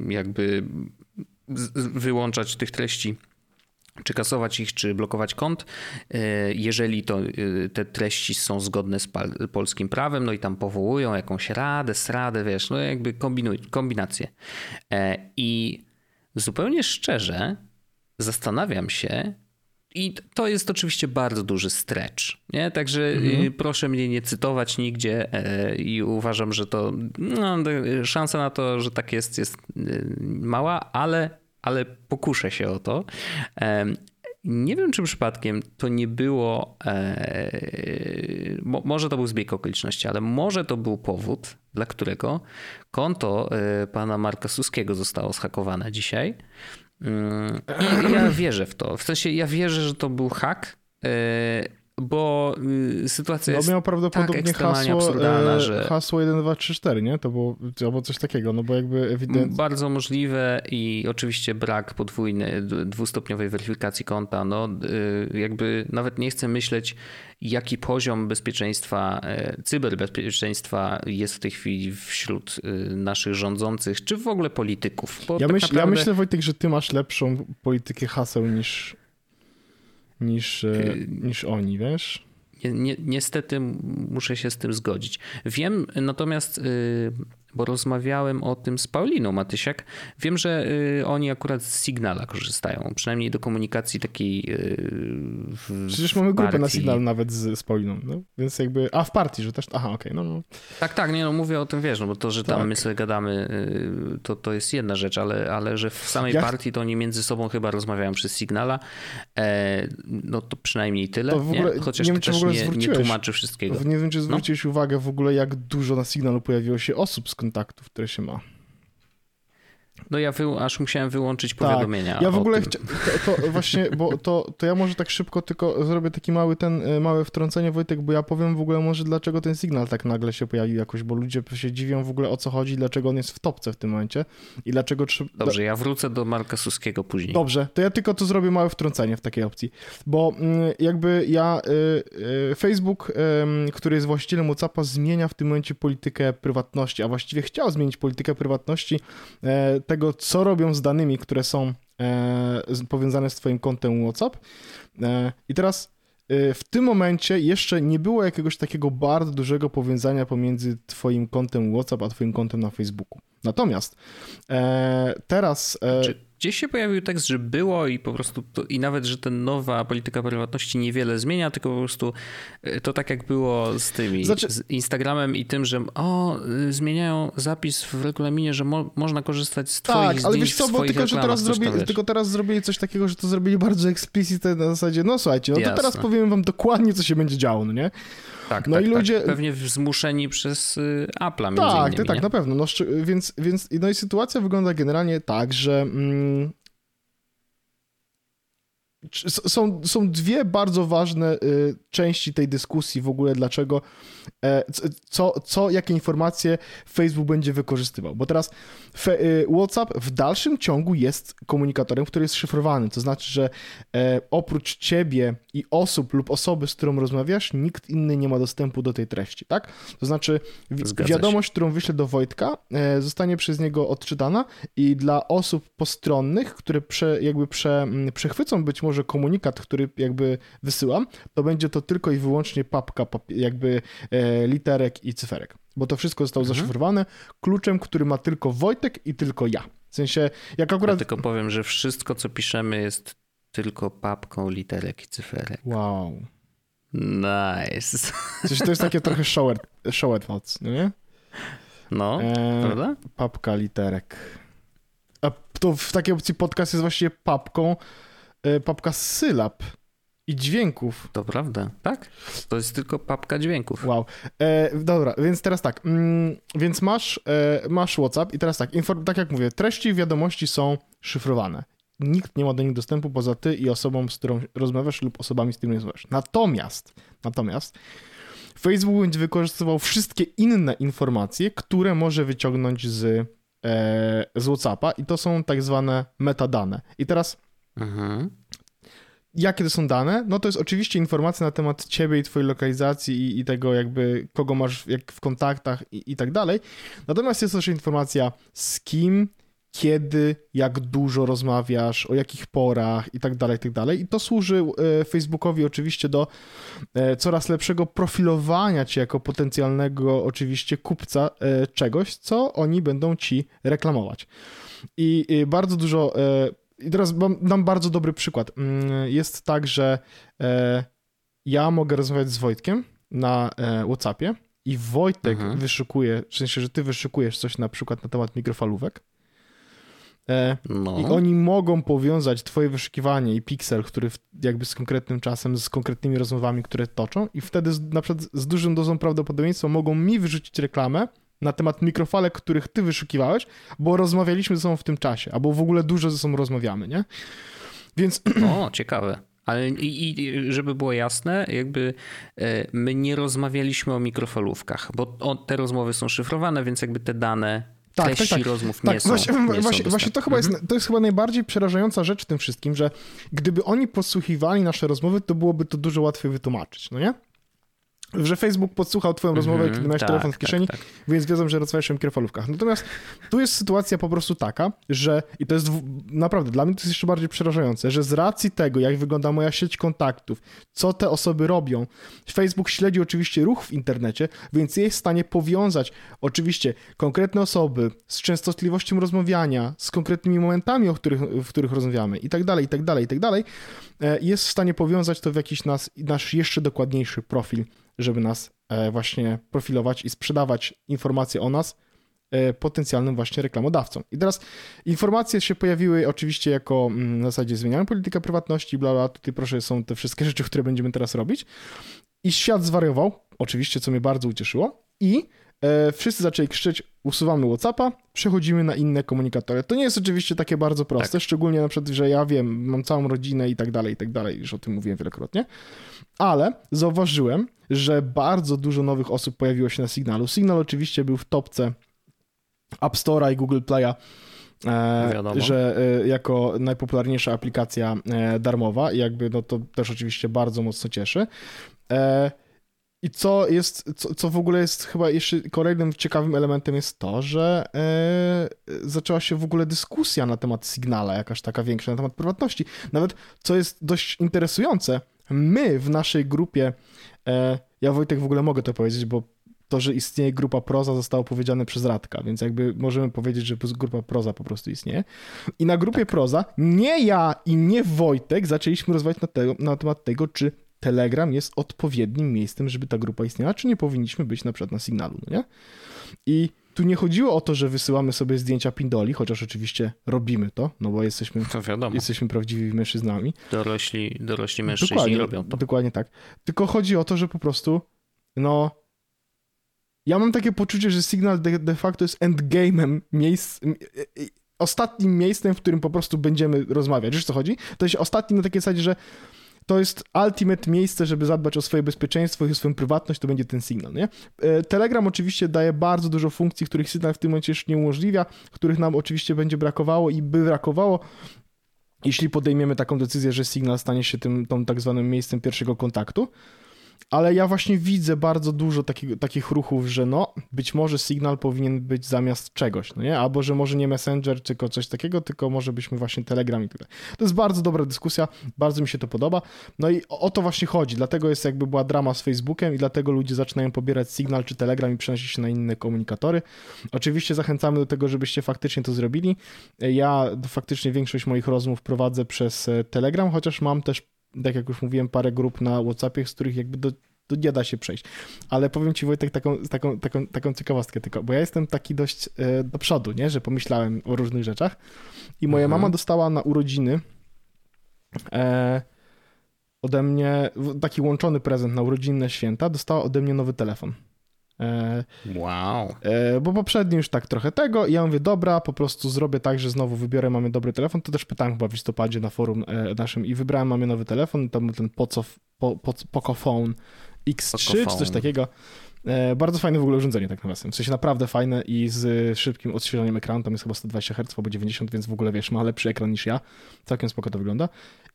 [SPEAKER 2] jakby wyłączać tych treści czy ich, czy blokować kont, e, jeżeli to e, te treści są zgodne z polskim prawem, no i tam powołują jakąś radę, sradę, wiesz, no jakby kombinuj, kombinacje. E, I zupełnie szczerze zastanawiam się, i to jest oczywiście bardzo duży stretch, nie? Także mhm. proszę mnie nie cytować nigdzie i uważam, że to no, szansa na to, że tak jest, jest mała, ale ale pokuszę się o to. Nie wiem, czy przypadkiem to nie było, e, może to był zbieg okoliczności, ale może to był powód, dla którego konto e, pana Marka Suskiego zostało zhakowane dzisiaj. Mm, I ja wierzę w to. W sensie ja wierzę, że to był hack e, bo y, sytuacja no, jest miał prawdopodobnie tak hasło, absurdalna, e, że...
[SPEAKER 1] hasło 1, 2, 3, 4, nie? To było, albo coś takiego, no bo jakby ewidentnie...
[SPEAKER 2] Bardzo możliwe i oczywiście brak podwójnej, dwustopniowej weryfikacji konta, no y, jakby nawet nie chcę myśleć, jaki poziom bezpieczeństwa, e, cyberbezpieczeństwa jest w tej chwili wśród y, naszych rządzących, czy w ogóle polityków.
[SPEAKER 1] ja, tak myśl, naprawdę... ja myślę, Wojtek, że ty masz lepszą politykę haseł niż niż, e, y, niż oni, wiesz?
[SPEAKER 2] Ni niestety muszę się z tym zgodzić. Wiem natomiast y, bo rozmawiałem o tym z Pauliną Matysiak. Wiem, że y, oni akurat z Signala korzystają, przynajmniej do komunikacji takiej.
[SPEAKER 1] Y, Przecież mamy grupę partii. na Signal nawet z, z Pauliną, no? więc jakby. A w partii, że też. Aha, okej, okay, no, no.
[SPEAKER 2] Tak, tak, nie, no mówię o tym, wiesz, no bo to, że tam tak. my sobie gadamy, y, to, to jest jedna rzecz, ale, ale że w samej ja... partii to oni między sobą chyba rozmawiają przez Signala. E, no to przynajmniej tyle. To w ogóle, nie? Chociaż nie, wiem, też nie, nie tłumaczy wszystkiego.
[SPEAKER 1] Nie wiem, czy no. zwróciłeś no? uwagę w ogóle, jak dużo na Signalu pojawiło się osób z kontaktów, które się ma.
[SPEAKER 2] No ja wy, aż musiałem wyłączyć tak. powiadomienia.
[SPEAKER 1] Tak. Ja w ogóle chcia, to, to, właśnie, bo to, to ja może tak szybko tylko zrobię taki mały ten e, małe wtrącenie Wojtek, bo ja powiem w ogóle może dlaczego ten sygnał tak nagle się pojawił jakoś, bo ludzie się dziwią w ogóle o co chodzi, dlaczego on jest w topce w tym momencie i dlaczego trzeba...
[SPEAKER 2] Dobrze, ja wrócę do Marka Suskiego później.
[SPEAKER 1] Dobrze, to ja tylko to zrobię małe wtrącenie w takiej opcji, bo mm, jakby ja y, y, Facebook, y, który jest właścicielem WhatsAppa zmienia w tym momencie politykę prywatności, a właściwie chciał zmienić politykę prywatności tego, co robią z danymi, które są powiązane z twoim kontem WhatsApp. I teraz w tym momencie jeszcze nie było jakiegoś takiego bardzo dużego powiązania pomiędzy twoim kontem WhatsApp a twoim kontem na Facebooku. Natomiast teraz...
[SPEAKER 2] Czy Gdzieś się pojawił tekst, że było i po prostu to, i nawet, że ta nowa polityka prywatności niewiele zmienia, tylko po prostu y, to tak jak było z tymi, znaczy... z Instagramem i tym, że o, y, zmieniają zapis w regulaminie, że mo można korzystać z twoich Tak, ale wiesz co, bo
[SPEAKER 1] tylko, że teraz zrobili, tylko teraz zrobili coś takiego, że to zrobili bardzo eksplicitne na zasadzie, no słuchajcie, no to Jasne. teraz powiem wam dokładnie, co się będzie działo, no nie?
[SPEAKER 2] Tak, no tak, i tak. ludzie... Tak. Pewnie zmuszeni przez y, Apple'a między
[SPEAKER 1] Tak,
[SPEAKER 2] innymi,
[SPEAKER 1] tak, nie? na pewno. No, więc, więc no i sytuacja wygląda generalnie tak, że mm, są, są dwie bardzo ważne y, części tej dyskusji w ogóle, dlaczego, e, co, co, jakie informacje Facebook będzie wykorzystywał. Bo teraz y, WhatsApp w dalszym ciągu jest komunikatorem, który jest szyfrowany. To znaczy, że e, oprócz ciebie i osób lub osoby, z którą rozmawiasz, nikt inny nie ma dostępu do tej treści, tak? To znaczy, wiadomość, którą wyślę do Wojtka, e, zostanie przez niego odczytana i dla osób postronnych, które prze, jakby prze, przechwycą być może komunikat, który jakby wysyłam, to będzie to tylko i wyłącznie papka jakby e, literek i cyferek, bo to wszystko zostało mhm. zaszyfrowane kluczem, który ma tylko Wojtek i tylko ja. W sensie, jak akurat... Ja
[SPEAKER 2] tylko powiem, że wszystko, co piszemy jest tylko papką literek i cyferek.
[SPEAKER 1] Wow.
[SPEAKER 2] Nice.
[SPEAKER 1] Coś to jest takie trochę shower, shower thoughts, no nie?
[SPEAKER 2] No, e, prawda?
[SPEAKER 1] Papka literek. A to w takiej opcji podcast jest właściwie papką, papka sylab i dźwięków.
[SPEAKER 2] To prawda, tak? To jest tylko papka dźwięków.
[SPEAKER 1] Wow. E, dobra, więc teraz tak. Mm, więc masz, e, masz WhatsApp i teraz tak, inform, tak jak mówię, treści wiadomości są szyfrowane. Nikt nie ma do nich dostępu poza ty i osobą, z którą rozmawiasz lub osobami, z którymi rozmawiasz. Natomiast, natomiast Facebook będzie wykorzystywał wszystkie inne informacje, które może wyciągnąć z, e, z WhatsAppa i to są tak zwane metadane. I teraz mhm. jakie to są dane? No to jest oczywiście informacja na temat ciebie i twojej lokalizacji i, i tego jakby kogo masz jak w kontaktach i, i tak dalej. Natomiast jest też informacja z kim, kiedy, jak dużo rozmawiasz, o jakich porach i tak dalej, i tak dalej. I to służy e, Facebookowi oczywiście do e, coraz lepszego profilowania cię jako potencjalnego oczywiście kupca e, czegoś, co oni będą ci reklamować. I bardzo dużo i teraz dam bardzo dobry przykład. Mm, jest tak, że ja mogę rozmawiać z Wojtkiem na WhatsAppie i Wojtek mhm. wyszukuje, w sensie, że ty wyszukujesz coś na przykład na temat mikrofalówek, E, no. I oni mogą powiązać twoje wyszukiwanie i pixel, który jakby z konkretnym czasem, z konkretnymi rozmowami, które toczą i wtedy z, na przykład z dużą dozą prawdopodobieństwa mogą mi wyrzucić reklamę na temat mikrofalek, których ty wyszukiwałeś, bo rozmawialiśmy ze sobą w tym czasie, albo w ogóle dużo ze sobą rozmawiamy, nie?
[SPEAKER 2] Więc... O, ciekawe. Ale i, i, żeby było jasne, jakby e, my nie rozmawialiśmy o mikrofalówkach, bo te rozmowy są szyfrowane, więc jakby te dane tak, tak, tak. rozmów tak, nie są właśnie, nie
[SPEAKER 1] właśnie, są właśnie to chyba jest, mhm. to jest chyba najbardziej przerażająca rzecz w tym wszystkim, że gdyby oni podsłuchiwali nasze rozmowy, to byłoby to dużo łatwiej wytłumaczyć, no nie? Że Facebook podsłuchał twoją rozmowę, mm kiedy miałeś tak, telefon w tak, kieszeni, tak, tak. więc wiedzą, że rozmawiasz o mikrofalówkach. Natomiast tu jest sytuacja po prostu taka, że, i to jest naprawdę, dla mnie to jest jeszcze bardziej przerażające, że z racji tego, jak wygląda moja sieć kontaktów, co te osoby robią, Facebook śledzi oczywiście ruch w internecie, więc jest w stanie powiązać oczywiście konkretne osoby z częstotliwością rozmawiania, z konkretnymi momentami, o których, w których rozmawiamy i tak dalej, i tak dalej, i tak dalej, e, jest w stanie powiązać to w jakiś nas, nasz jeszcze dokładniejszy profil żeby nas e, właśnie profilować i sprzedawać informacje o nas e, potencjalnym właśnie reklamodawcom. I teraz informacje się pojawiły oczywiście jako mm, na zasadzie zmieniamy politykę prywatności, bla, bla, tutaj proszę są te wszystkie rzeczy, które będziemy teraz robić. I świat zwariował, oczywiście, co mnie bardzo ucieszyło i e, wszyscy zaczęli krzyczeć, usuwamy Whatsappa, przechodzimy na inne komunikatory. To nie jest oczywiście takie bardzo proste, tak. szczególnie na przykład, że ja wiem, mam całą rodzinę i tak dalej, i tak dalej, już o tym mówiłem wielokrotnie, ale zauważyłem, że bardzo dużo nowych osób pojawiło się na Signalu. Signal oczywiście był w topce App Store'a i Google Play'a, e, że e, jako najpopularniejsza aplikacja e, darmowa i jakby no to też oczywiście bardzo mocno cieszy. I co jest, co, co w ogóle jest chyba jeszcze kolejnym ciekawym elementem jest to, że e, zaczęła się w ogóle dyskusja na temat Signala, jakaś taka większa, na temat prywatności. Nawet, co jest dość interesujące, my w naszej grupie, e, ja Wojtek w ogóle mogę to powiedzieć, bo to, że istnieje grupa Proza zostało powiedziane przez Radka, więc jakby możemy powiedzieć, że grupa Proza po prostu istnieje. I na grupie tak. Proza nie ja i nie Wojtek zaczęliśmy rozmawiać na, na temat tego, czy Telegram jest odpowiednim miejscem, żeby ta grupa istniała, czy nie powinniśmy być na przykład na Signalu, no nie? I tu nie chodziło o to, że wysyłamy sobie zdjęcia pindoli, chociaż oczywiście robimy to, no bo jesteśmy, jesteśmy prawdziwymi mężczyznami.
[SPEAKER 2] Dorośli, dorośli mężczyźni dokładnie, robią to.
[SPEAKER 1] Dokładnie tak. Tylko chodzi o to, że po prostu, no, ja mam takie poczucie, że Signal de, de facto jest endgame'em miejsc, ostatnim miejscem, w którym po prostu będziemy rozmawiać. Wiesz co chodzi? To jest ostatni na takiej zasadzie, że to jest ultimate miejsce, żeby zadbać o swoje bezpieczeństwo i o swoją prywatność, to będzie ten Signal, nie? E, Telegram oczywiście daje bardzo dużo funkcji, których Signal w tym momencie jeszcze nie umożliwia, których nam oczywiście będzie brakowało i by brakowało, jeśli podejmiemy taką decyzję, że Signal stanie się tym, tą tak zwanym miejscem pierwszego kontaktu ale ja właśnie widzę bardzo dużo takich, ruchów, że no, być może Signal powinien być zamiast czegoś, no nie? Albo, że może nie Messenger, tylko coś takiego, tylko może byśmy właśnie Telegram i tyle. To jest bardzo dobra dyskusja, bardzo mi się to podoba. No i o, o to właśnie chodzi, dlatego jest jakby była drama z Facebookiem i dlatego ludzie zaczynają pobierać Signal czy Telegram i przenosić się na inne komunikatory. Oczywiście zachęcamy do tego, żebyście faktycznie to zrobili. Ja faktycznie większość moich rozmów prowadzę przez e, Telegram, chociaż mam też tak jak już mówiłem, parę grup na WhatsAppie, z których jakby do, do nie da się przejść. Ale powiem ci Wojtek taką, taką, taką, taką ciekawostkę tylko, bo ja jestem taki dość e, do przodu, nie? że pomyślałem o różnych rzeczach i moja mhm. mama dostała na urodziny e, ode mnie taki łączony prezent na urodzinne święta, dostała ode mnie nowy telefon.
[SPEAKER 2] E, wow.
[SPEAKER 1] E, bo poprzednio już tak trochę tego i ja mówię, dobra, po prostu zrobię tak, że znowu wybiorę, mamy dobry telefon, to też pytałem chyba w listopadzie na forum e, naszym i wybrałem, mamy nowy telefon, tam ten Poco, po, po, Pocophone X3 Pocophone. czy coś takiego. Bardzo fajne w ogóle urządzenie tak naprawdę. W sensie naprawdę fajne i z szybkim odświeżaniem ekranu, tam jest chyba 120 Hz albo 90, więc w ogóle wiesz, ma lepszy ekran niż ja. Całkiem spoko to wygląda.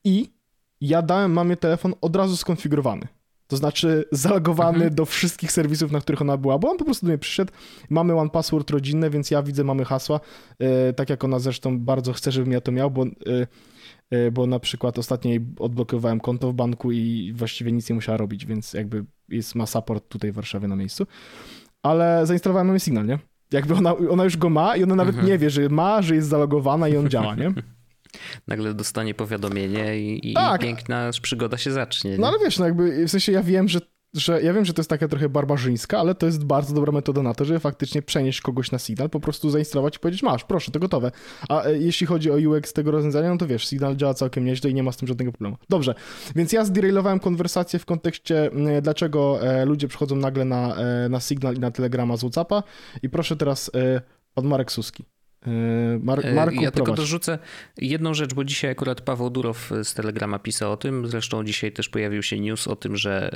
[SPEAKER 1] I ja dałem mamie telefon od razu skonfigurowany. To znaczy zalogowany mhm. do wszystkich serwisów, na których ona była, bo on po prostu do mnie przyszedł. Mamy one password rodzinne, więc ja widzę, mamy hasła. E, tak jak ona zresztą bardzo chce, żebym ja to miał, bo, e, e, bo na przykład ostatnio jej odblokowałem konto w banku i właściwie nic nie musiała robić, więc jakby jest, ma support tutaj w Warszawie na miejscu. Ale zainstalowałem mamy Signal, nie? Jakby ona, ona już go ma i ona nawet mhm. nie wie, że ma, że jest zalogowana i on działa, nie?
[SPEAKER 2] nagle dostanie powiadomienie i, i tak. piękna przygoda się zacznie. Nie?
[SPEAKER 1] No ale wiesz, no jakby w sensie ja wiem, że że ja wiem, że to jest taka trochę barbarzyńska, ale to jest bardzo dobra metoda na to, żeby faktycznie przenieść kogoś na Signal, po prostu zainstalować i powiedzieć, masz, proszę, to gotowe. A e, jeśli chodzi o UX tego rozwiązania, no to wiesz, Signal działa całkiem nieźle i nie ma z tym żadnego problemu. Dobrze, więc ja zderailowałem konwersację w kontekście, dlaczego e, ludzie przychodzą nagle na, e, na Signal i na Telegrama z Whatsappa i proszę teraz pan Marek Suski.
[SPEAKER 2] Yy, Mar yy, Marku, ja tylko dorzucę jedną rzecz, bo dzisiaj akurat Paweł Durow z Telegrama pisał o tym. Zresztą dzisiaj też pojawił się news o tym, że,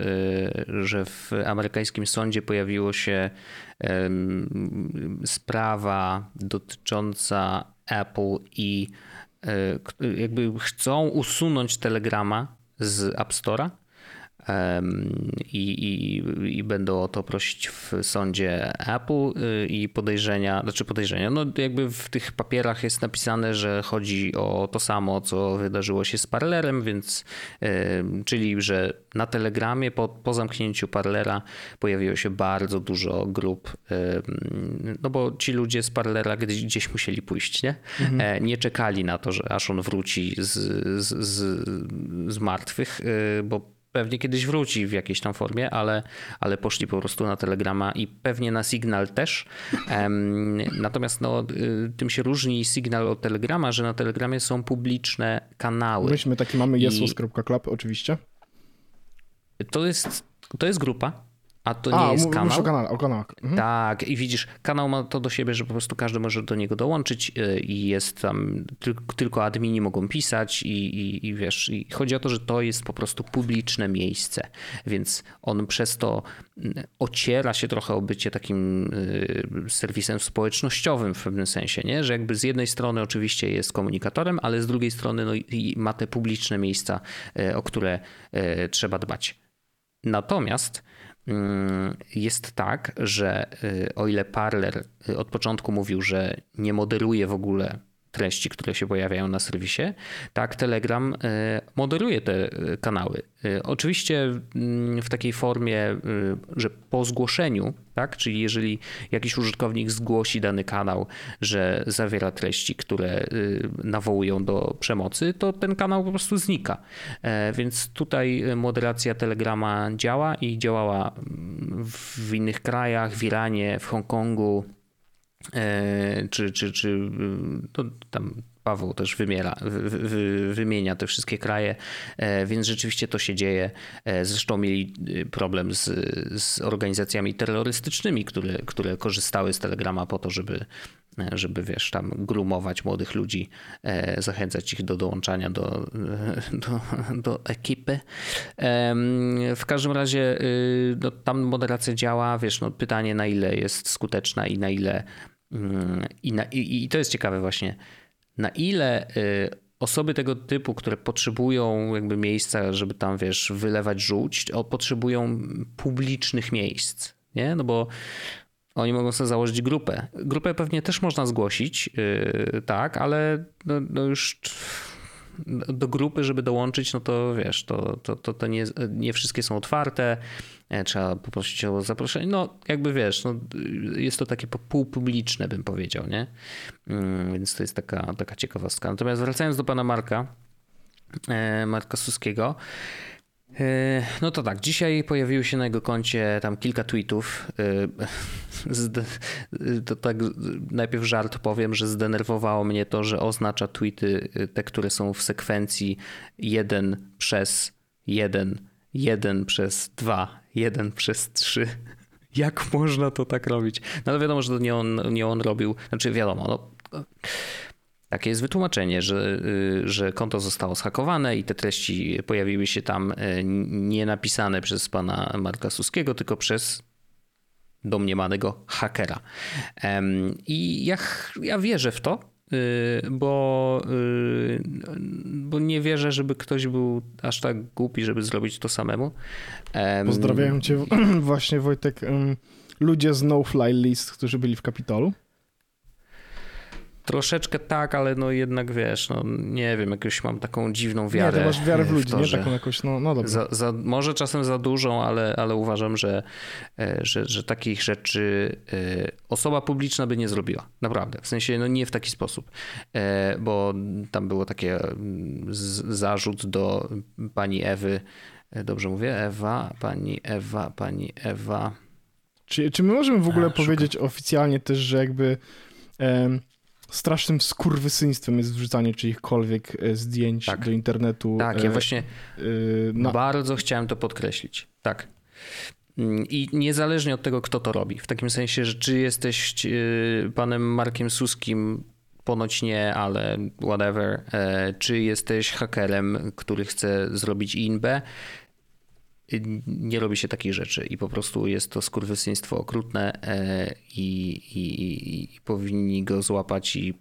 [SPEAKER 2] yy, że w amerykańskim sądzie pojawiło się sprawa dotycząca Apple i jakby chcą usunąć Telegrama z App Store'a i, i, i będą o to prosić w sądzie Apple y, i podejrzenia, znaczy podejrzenia, no jakby w tych papierach jest napisane, że chodzi o to samo, co wydarzyło się z Parlerem, więc czyli, że na Telegramie po, po zamknięciu Parlera pojawiło się bardzo dużo grup, no bo ci ludzie z Parlera gdzieś, gdzieś musieli pójść, nie? Mhm. E, nie czekali na to, że aż on wróci z, z, z, z martwych, y, bo pewnie kiedyś wróci w jakiejś tam formie, ale, ale poszli po prostu na Telegrama i pewnie na Signal też. Natomiast no, y, tym się różni Signal od Telegrama, że na Telegramie są publiczne kanały.
[SPEAKER 1] Myśmy taki mamy jesus.club oczywiście.
[SPEAKER 2] To jest, to jest grupa, a to nie A, jest kanał.
[SPEAKER 1] O, kanale, o kanał.
[SPEAKER 2] Mhm. Tak, i widzisz, kanał ma to do siebie, że po prostu każdy może do niego dołączyć y, i jest tam, tylko admini mogą pisać i, i, i wiesz, i chodzi o to, że to jest po prostu publiczne miejsce, więc on przez to mm, ociera się trochę o bycie takim y, serwisem społecznościowym w pewnym sensie, nie? że jakby z jednej strony oczywiście jest komunikatorem, ale z drugiej strony no, ma te publiczne miejsca, y, o które trzeba dbać. Natomiast jest tak, że o ile Parler od początku mówił, że nie moderuje w ogóle treści, które się pojawiają na serwisie, tak Telegram e, moderuje te e, kanały. E, oczywiście mm, w takiej formie, że po zgłoszeniu, tak, czyli jeżeli jakiś użytkownik zgłosi dany kanał, że zawiera treści, które nawołują do przemocy, to ten kanał po prostu znika. Więc tutaj moderacja Telegrama działa i działała mm, w innych krajach, w Iranie, w Hongkongu, czy, czy, czy to tam Paweł też wymiera, wy, wymienia te wszystkie kraje, e, więc rzeczywiście to się dzieje. E, zresztą mieli problem z, z organizacjami terrorystycznymi, które, które korzystały z Telegrama po to, żeby, żeby wiesz, tam grumować młodych ludzi, zachęcać ich do dołączania do, do, do ekipy. W każdym razie no, tam moderacja działa, wiesz, no, pytanie na ile jest skuteczna i na ile i, na, i, I to jest ciekawe właśnie, na ile y, osoby tego typu, które potrzebują jakby miejsca, żeby tam, wiesz, wylewać żółć, potrzebują publicznych miejsc, nie? No bo oni mogą sobie założyć grupę. Grupę pewnie też można zgłosić, yy, tak, ale no, no już do grupy, żeby dołączyć, no to wiesz, to, to, to, to nie, nie wszystkie są otwarte, e, trzeba poprosić o zaproszenie. No, jakby wiesz, no, jest to takie półpubliczne, bym powiedział, nie? Mm, więc to jest taka, taka ciekawostka. Natomiast wracając do pana Marka, e, Marka Suskiego, no to tak, dzisiaj pojawiło się na jego koncie tam kilka tweetów. To tak najpierw żart powiem, że zdenerwowało mnie to, że oznacza tweety te, które są w sekwencji 1 przez 1, 1 przez 2, 1 przez 3. Jak można to tak robić? No ale wiadomo, że to nie on, nie on robił. Znaczy wiadomo, no, takie jest wytłumaczenie, że, y, że konto zostało zhakowane i te treści pojawiły się tam y, nie napisane przez pana Marka Suskiego, tylko przez domniemanego hakera. I ja, ja wierzę w to, y, bo, bo nie wierzę, żeby ktoś był aż tak głupi, żeby zrobić to samemu.
[SPEAKER 1] Pozdrawiam cię właśnie Wojtek. Ludzie z No Fly List, którzy byli w Kapitolu.
[SPEAKER 2] Troszeczkę tak, ale no jednak wiesz, no nie wiem, jakoś mam taką dziwną wiarę.
[SPEAKER 1] Nie, masz wiarę w ludzi, w to, nie? Taką jakoś, no, no dobra.
[SPEAKER 2] Za, za, może czasem za dużą, ale, ale uważam, że, e, że, że takich rzeczy e, osoba publiczna by nie zrobiła. Naprawdę. W sensie, no nie w taki sposób. E, bo tam było takie mm, zarzut do pani Ewy, dobrze mówię, Ewa, pani Ewa, pani Ewa.
[SPEAKER 1] Czy, czy my możemy w ogóle A, powiedzieć oficjalnie też, że jakby strasznym skurwysyństwem jest wrzucanie czyichkolwiek e, zdjęć tak. do internetu.
[SPEAKER 2] Tak, ja e, właśnie na... bardzo chciałem to podkreślić. Tak. Mm, I niezależnie od tego, kto to robi. W takim sensie, że czy jesteś panem Markiem Suskim, ponoć nie, ale whatever, czy jesteś hakerem, który chce zrobić inbę, nie robi się takich rzeczy i po prostu jest to skurwysyństwo okrutne e, i, i, i, powinni go złapać i e,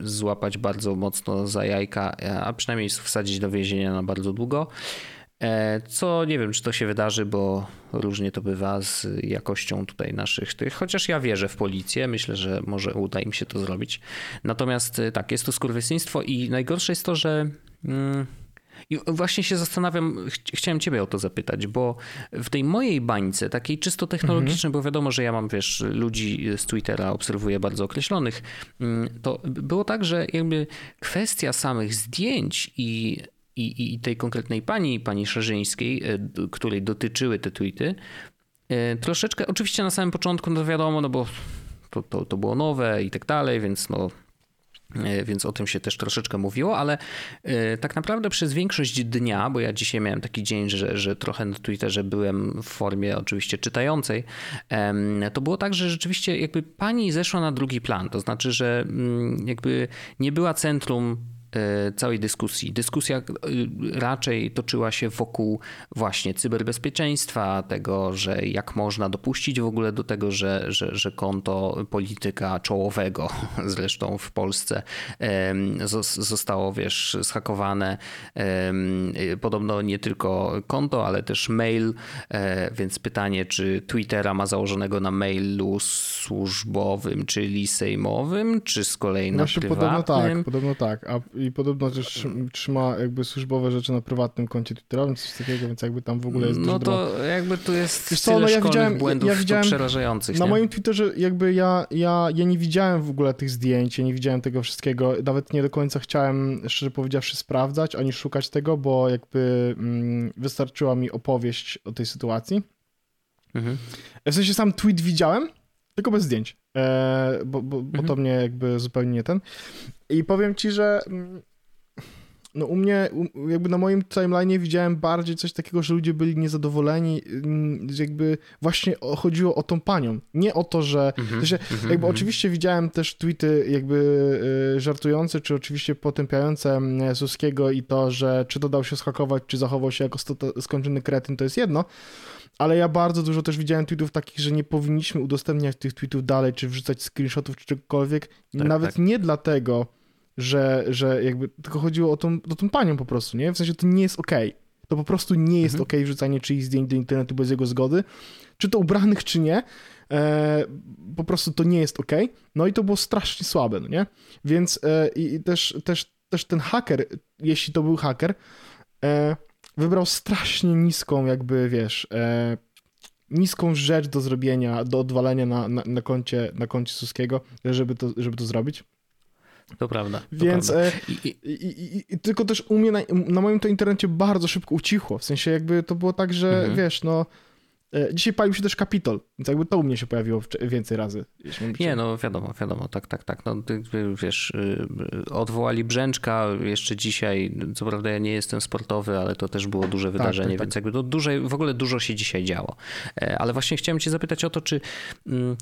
[SPEAKER 2] złapać bardzo mocno za jajka, e, a przynajmniej wsadzić do więzienia na bardzo długo. Co nie wiem, czy to się wydarzy, bo różnie to bywa z jakością tutaj naszych tych, chociaż ja wierzę w policję, myślę, że może uda im się to zrobić. Natomiast tak, jest to skurwysyństwo i najgorsze jest to, że. Mm, i właśnie się zastanawiam, ch chciałem ciebie o to zapytać, bo w tej mojej bańce, takiej czysto technologicznej, mhm. bo wiadomo, że ja mam, wiesz, ludzi z Twittera obserwuję bardzo określonych, mm, to było tak, że jakby kwestia samych zdjęć i i, i tej konkretnej pani, pani Szerzyńskiej, e, której dotyczyły te tweety, e, troszeczkę, oczywiście na samym początku, no wiadomo, no bo to, to, to było nowe i tak dalej, więc no więc o tym się też troszeczkę mówiło, ale e, tak naprawdę przez większość dnia, bo ja dzisiaj miałem taki dzień, że, że trochę na Twitterze byłem w formie oczywiście czytającej, to było tak, że rzeczywiście jakby pani zeszła na drugi plan, to znaczy, że mm, jakby nie była centrum e, całej dyskusji. Dyskusja e, raczej toczyła się wokół właśnie cyberbezpieczeństwa, tego, że jak można dopuścić w ogóle do tego, że, że, że konto polityka czołowego zresztą w Polsce zostało, wiesz, schakowane. Podobno nie tylko konto, ale też mail, e, więc pytanie, czy Twittera ma założonego na mailu służbowym, czyli sejmowym, czy z kolei na Właśnie prywatnym?
[SPEAKER 1] Podobno tak, podobno tak. A, I podobno też trzyma jakby służbowe rzeczy na prywatnym koncie Twitterowym, coś takiego, więc jakby tam w ogóle jest
[SPEAKER 2] No to jakby tu jest Wiesz co, no ja widziałem, błędów ja widziałem, przerażających.
[SPEAKER 1] Na
[SPEAKER 2] nie?
[SPEAKER 1] moim Twitterze jakby ja, ja, ja nie widziałem w ogóle tych zdjęć, ja nie widziałem tego wszystkiego. Nawet nie do końca chciałem, szczerze powiedziawszy, sprawdzać, ani szukać tego, bo jakby mm, wystarczyła mi opowieść o tej sytuacji. Mhm. W sensie sam tweet widziałem, tylko bez zdjęć, e, bo, bo, mhm. bo to mnie jakby zupełnie nie ten. I powiem ci, że mm, no u mnie, jakby na moim timeline widziałem bardziej coś takiego, że ludzie byli niezadowoleni, mm, jakby właśnie chodziło o tą panią, nie o to, że, mm -hmm, jakby mm -hmm. oczywiście widziałem też tweety jakby y, żartujące, czy oczywiście potępiające mm, Suskiego i to, że czy to dał się schakować, czy zachował się jako skończony kretyn, to jest jedno, ale ja bardzo dużo też widziałem tweetów takich, że nie powinniśmy udostępniać tych tweetów dalej, czy wrzucać screenshotów, czy czegokolwiek, tak, nawet tak. nie dlatego, że, że jakby tylko chodziło o tą, o tą panią po prostu, nie? W sensie to nie jest okej. Okay. To po prostu nie jest mhm. okej okay wrzucanie czyichś zdjęć do internetu bez jego zgody. Czy to ubranych, czy nie. E, po prostu to nie jest okej. Okay. No i to było strasznie słabe, no nie? Więc e, i też, też, też ten haker, jeśli to był haker, e, wybrał strasznie niską jakby, wiesz, e, niską rzecz do zrobienia, do odwalenia na, na, na, koncie, na koncie Suskiego, żeby to, żeby to zrobić.
[SPEAKER 2] To prawda. To
[SPEAKER 1] Więc
[SPEAKER 2] prawda.
[SPEAKER 1] E, I, i, i, tylko też u mnie na, na, moim to internecie bardzo szybko ucichło. W sensie jakby to było tak, że mhm. wiesz, no dzisiaj palił się też Kapitol, więc jakby to u mnie się pojawiło więcej razy.
[SPEAKER 2] Nie, no wiadomo, wiadomo, tak, tak, tak. No, wiesz, y, odwołali Brzęczka jeszcze dzisiaj, co prawda ja nie jestem sportowy, ale to też było duże tak, wydarzenie, tak, tak, więc jakby to duże, w ogóle dużo się dzisiaj działo. E, ale właśnie chciałem cię zapytać o to, czy mm,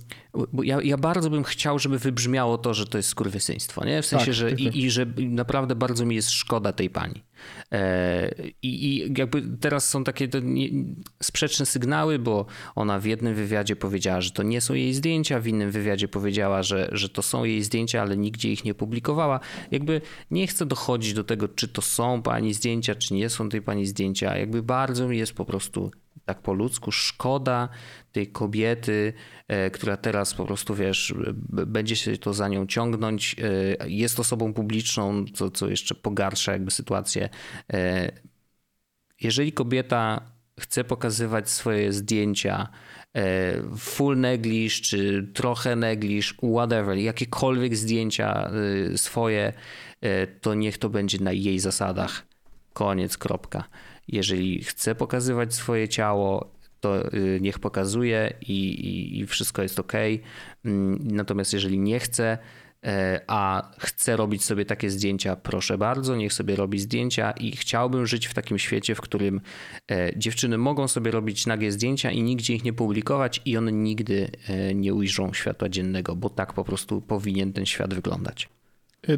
[SPEAKER 2] bo ja, ja bardzo bym chciał, żeby wybrzmiało to, że to jest skurwysyństwo, nie? W sensie, tak, że tak, i, i że naprawdę bardzo mi jest szkoda tej pani. E, I, I, jakby teraz są takie sprzeczne sygnały, bo ona w jednym wywiadzie powiedziała, że to nie są jej zdjęcia, w innym wywiadzie powiedziała, że, że to są jej zdjęcia, ale nigdzie ich nie publikowała. Jakby nie chcę dochodzić do tego, czy to są pani zdjęcia, czy nie są tej pani zdjęcia. Jakby bardzo mi jest po prostu tak po ludzku szkoda tej kobiety, e, która teraz po prostu, wiesz, będzie się to za nią ciągnąć. E, jest osobą publiczną, co, co jeszcze pogarsza jakby sytuację. E, jeżeli kobieta chce pokazywać swoje zdjęcia full neglish, czy trochę neglish, whatever, jakiekolwiek zdjęcia swoje, to niech to będzie na jej zasadach. Koniec, kropka. Jeżeli chce pokazywać swoje ciało, to y, niech pokazuje i, i, i wszystko jest ok. Mm, natomiast jeżeli nie chce, e, a chce robić sobie takie zdjęcia, proszę bardzo, niech sobie robi zdjęcia i chciałbym żyć w takim świecie, w którym e, dziewczyny mogą sobie robić nagie zdjęcia i nigdzie ich nie publikować i one nigdy e, nie ujrzą światła dziennego, bo tak po prostu powinien ten świat wyglądać.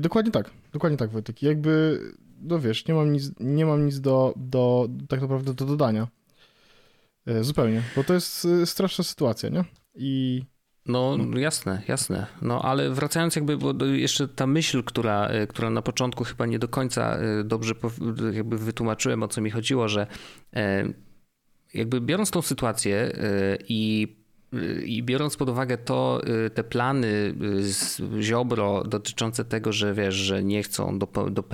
[SPEAKER 1] Dokładnie tak, dokładnie tak Wojtek. Jakby, no wiesz, nie mam nic, nie mam nic do, do tak naprawdę do dodania. E, zupełnie, bo to jest e, straszna sytuacja, nie? I
[SPEAKER 2] no, jasne, jasne. No, ale wracając jakby, bo jeszcze ta myśl, która, e, która na początku chyba nie do końca dobrze jakby wytłumaczyłem, o co mi chodziło, że jakby biorąc tą sytuację i i biorąc pod uwagę to, y, te plany y, z Ziobro dotyczące tego, że wiesz, że nie chcą do, do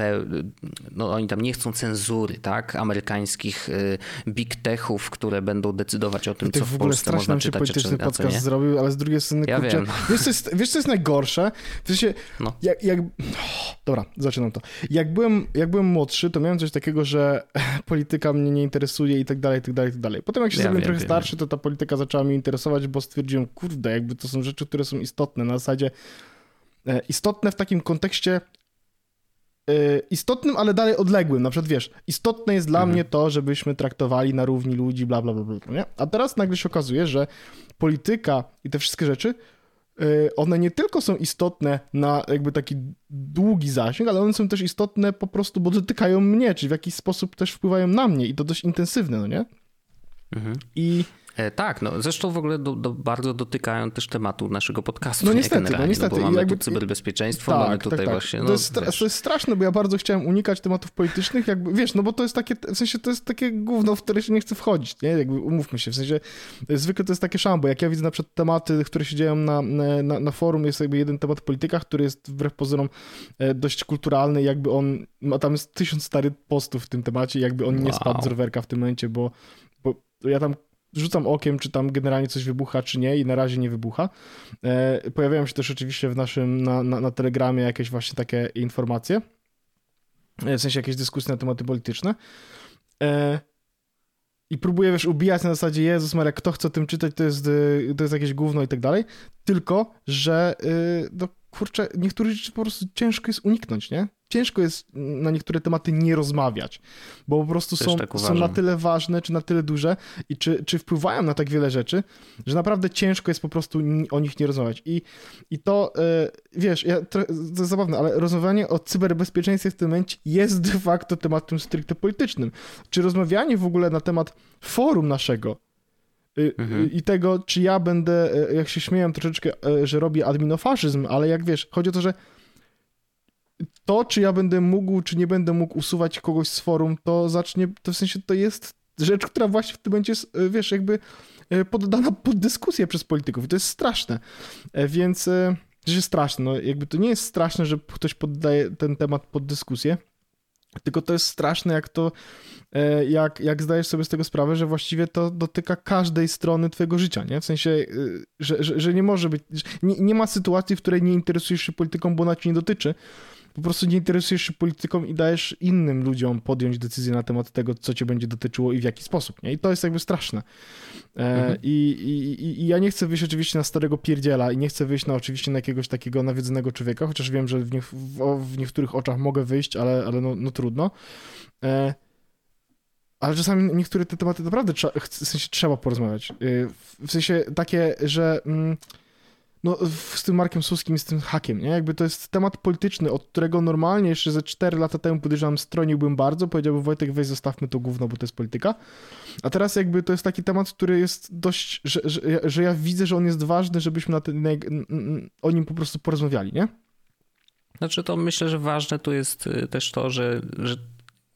[SPEAKER 2] no oni tam nie chcą cenzury, tak, amerykańskich y, big techów, które będą decydować o tym, co w, w Polsce można czytać, czy,
[SPEAKER 1] czy podcast nie? zrobił, ale z drugiej strony,
[SPEAKER 2] ja kurczę, wiem.
[SPEAKER 1] Wiesz, co jest, wiesz, co jest najgorsze? W sensie, no. jak, jak... dobra, zaczynam to. Jak byłem, jak byłem młodszy, to miałem coś takiego, że polityka mnie nie interesuje i tak dalej, i tak dalej, i tak dalej. Potem jak się ja zrobiłem trochę wiem. starszy, to ta polityka zaczęła mnie interesować, bo stwierdziłem, kurde, jakby to są rzeczy, które są istotne, na zasadzie e, istotne w takim kontekście e, istotnym, ale dalej odległym. Na przykład, wiesz, istotne jest dla mhm. mnie to, żebyśmy traktowali na równi ludzi, bla, bla, bla, bla, nie? A teraz nagle się okazuje, że polityka i te wszystkie rzeczy y, one nie tylko są istotne na jakby taki długi zasięg, ale one są też istotne po prostu, bo dotykają mnie, czy w jakiś sposób też wpływają na mnie i to dość intensywne, no nie? Mhm.
[SPEAKER 2] I E, tak, no zresztą w ogóle do, do, bardzo dotykają też tematu naszego podcastu.
[SPEAKER 1] No niestety, no niestety.
[SPEAKER 2] No, bo mamy jakby... tu cyberbezpieczeństwo, tak, mamy tutaj tak, tak. właśnie... No,
[SPEAKER 1] to, jest to jest straszne, bo ja bardzo chciałem unikać tematów politycznych, jakby, wiesz, no bo to jest takie, w sensie to jest takie gówno, w które się nie chce wchodzić, nie? Jakby umówmy się, w sensie zwykle to jest takie szambo, jak ja widzę na przykład tematy, które się dzieją na, na, na forum, jest jakby jeden temat polityka, który jest wbrew pozorom e, dość kulturalny, jakby on, ma tam jest tysiąc starych postów w tym temacie, jakby on wow. nie spadł z rowerka w tym momencie, bo, bo ja tam rzucam okiem, czy tam generalnie coś wybucha, czy nie i na razie nie wybucha. E, pojawiają się też oczywiście w naszym, na, na, na Telegramie jakieś właśnie takie informacje, e, w sensie jakieś dyskusje na tematy polityczne. E, I próbuję, wiesz, ubijać na zasadzie Jezus Maria, kto chce o tym czytać, to jest, to jest jakieś gówno i tak dalej. Tylko, że no, kurczę, niektórych rzeczy po prostu ciężko jest uniknąć, nie? ciężko jest na niektóre tematy nie rozmawiać, bo po prostu są, tak są na tyle ważne, czy na tyle duże i czy, czy wpływają na tak wiele rzeczy, że naprawdę ciężko jest po prostu o nich nie rozmawiać. I, i to, yy, wiesz, ja, to, jest zabawne, ale rozmawianie o cyberbezpieczeństwie w tym momencie jest de facto tematem stricte politycznym. Czy rozmawianie w ogóle na temat forum naszego, Mhm. I tego, czy ja będę, y, jak się śmieję troszeczkę, y, że robię adminofaszyzm, ale jak wiesz, chodzi o to, że to, czy ja będę mógł, czy nie będę mógł usuwać kogoś z forum, to zacznie, to w sensie to jest rzecz, która właśnie w tym jest, e, wiesz, jakby e, poddana pod dyskusję przez polityków i to jest straszne. E, więc, to jest straszne, no jakby to nie jest straszne, że ktoś poddaje ten temat pod dyskusję, tylko to jest straszne, jak to, jak, jak zdajesz sobie z tego sprawę, że właściwie to dotyka każdej strony twojego życia, nie? W sensie, że, że, że nie może być, nie, nie ma sytuacji, w której nie interesujesz się polityką, bo ona ci nie dotyczy, po prostu nie interesujesz się polityką i dajesz innym ludziom podjąć decyzję na temat tego, co cię będzie dotyczyło i w jaki sposób, nie? I to jest jakby straszne. E, mhm. I, i, I ja nie chcę wyjść oczywiście na starego pierdziela i nie chcę wyjść na oczywiście na jakiegoś takiego nawiedzonego człowieka, chociaż wiem, że w, nie, w, w niektórych oczach mogę wyjść, ale, ale no, no trudno. E, ale czasami niektóre te tematy naprawdę trzeba, w sensie trzeba porozmawiać. E, w sensie takie, że... Mm, no, z tym Markiem Suskim, z tym hakiem, nie? Jakby to jest temat polityczny, od którego normalnie jeszcze ze 4 lata temu podejrzewam stroniłbym bardzo, powiedziałbym Wojtek weź zostawmy to gówno, bo to jest polityka. A teraz jakby to jest taki temat, który jest dość, że, że, że ja widzę, że on jest ważny, żebyśmy na ten, o nim po prostu porozmawiali, nie?
[SPEAKER 2] Znaczy to myślę, że ważne tu jest y, też to, że, że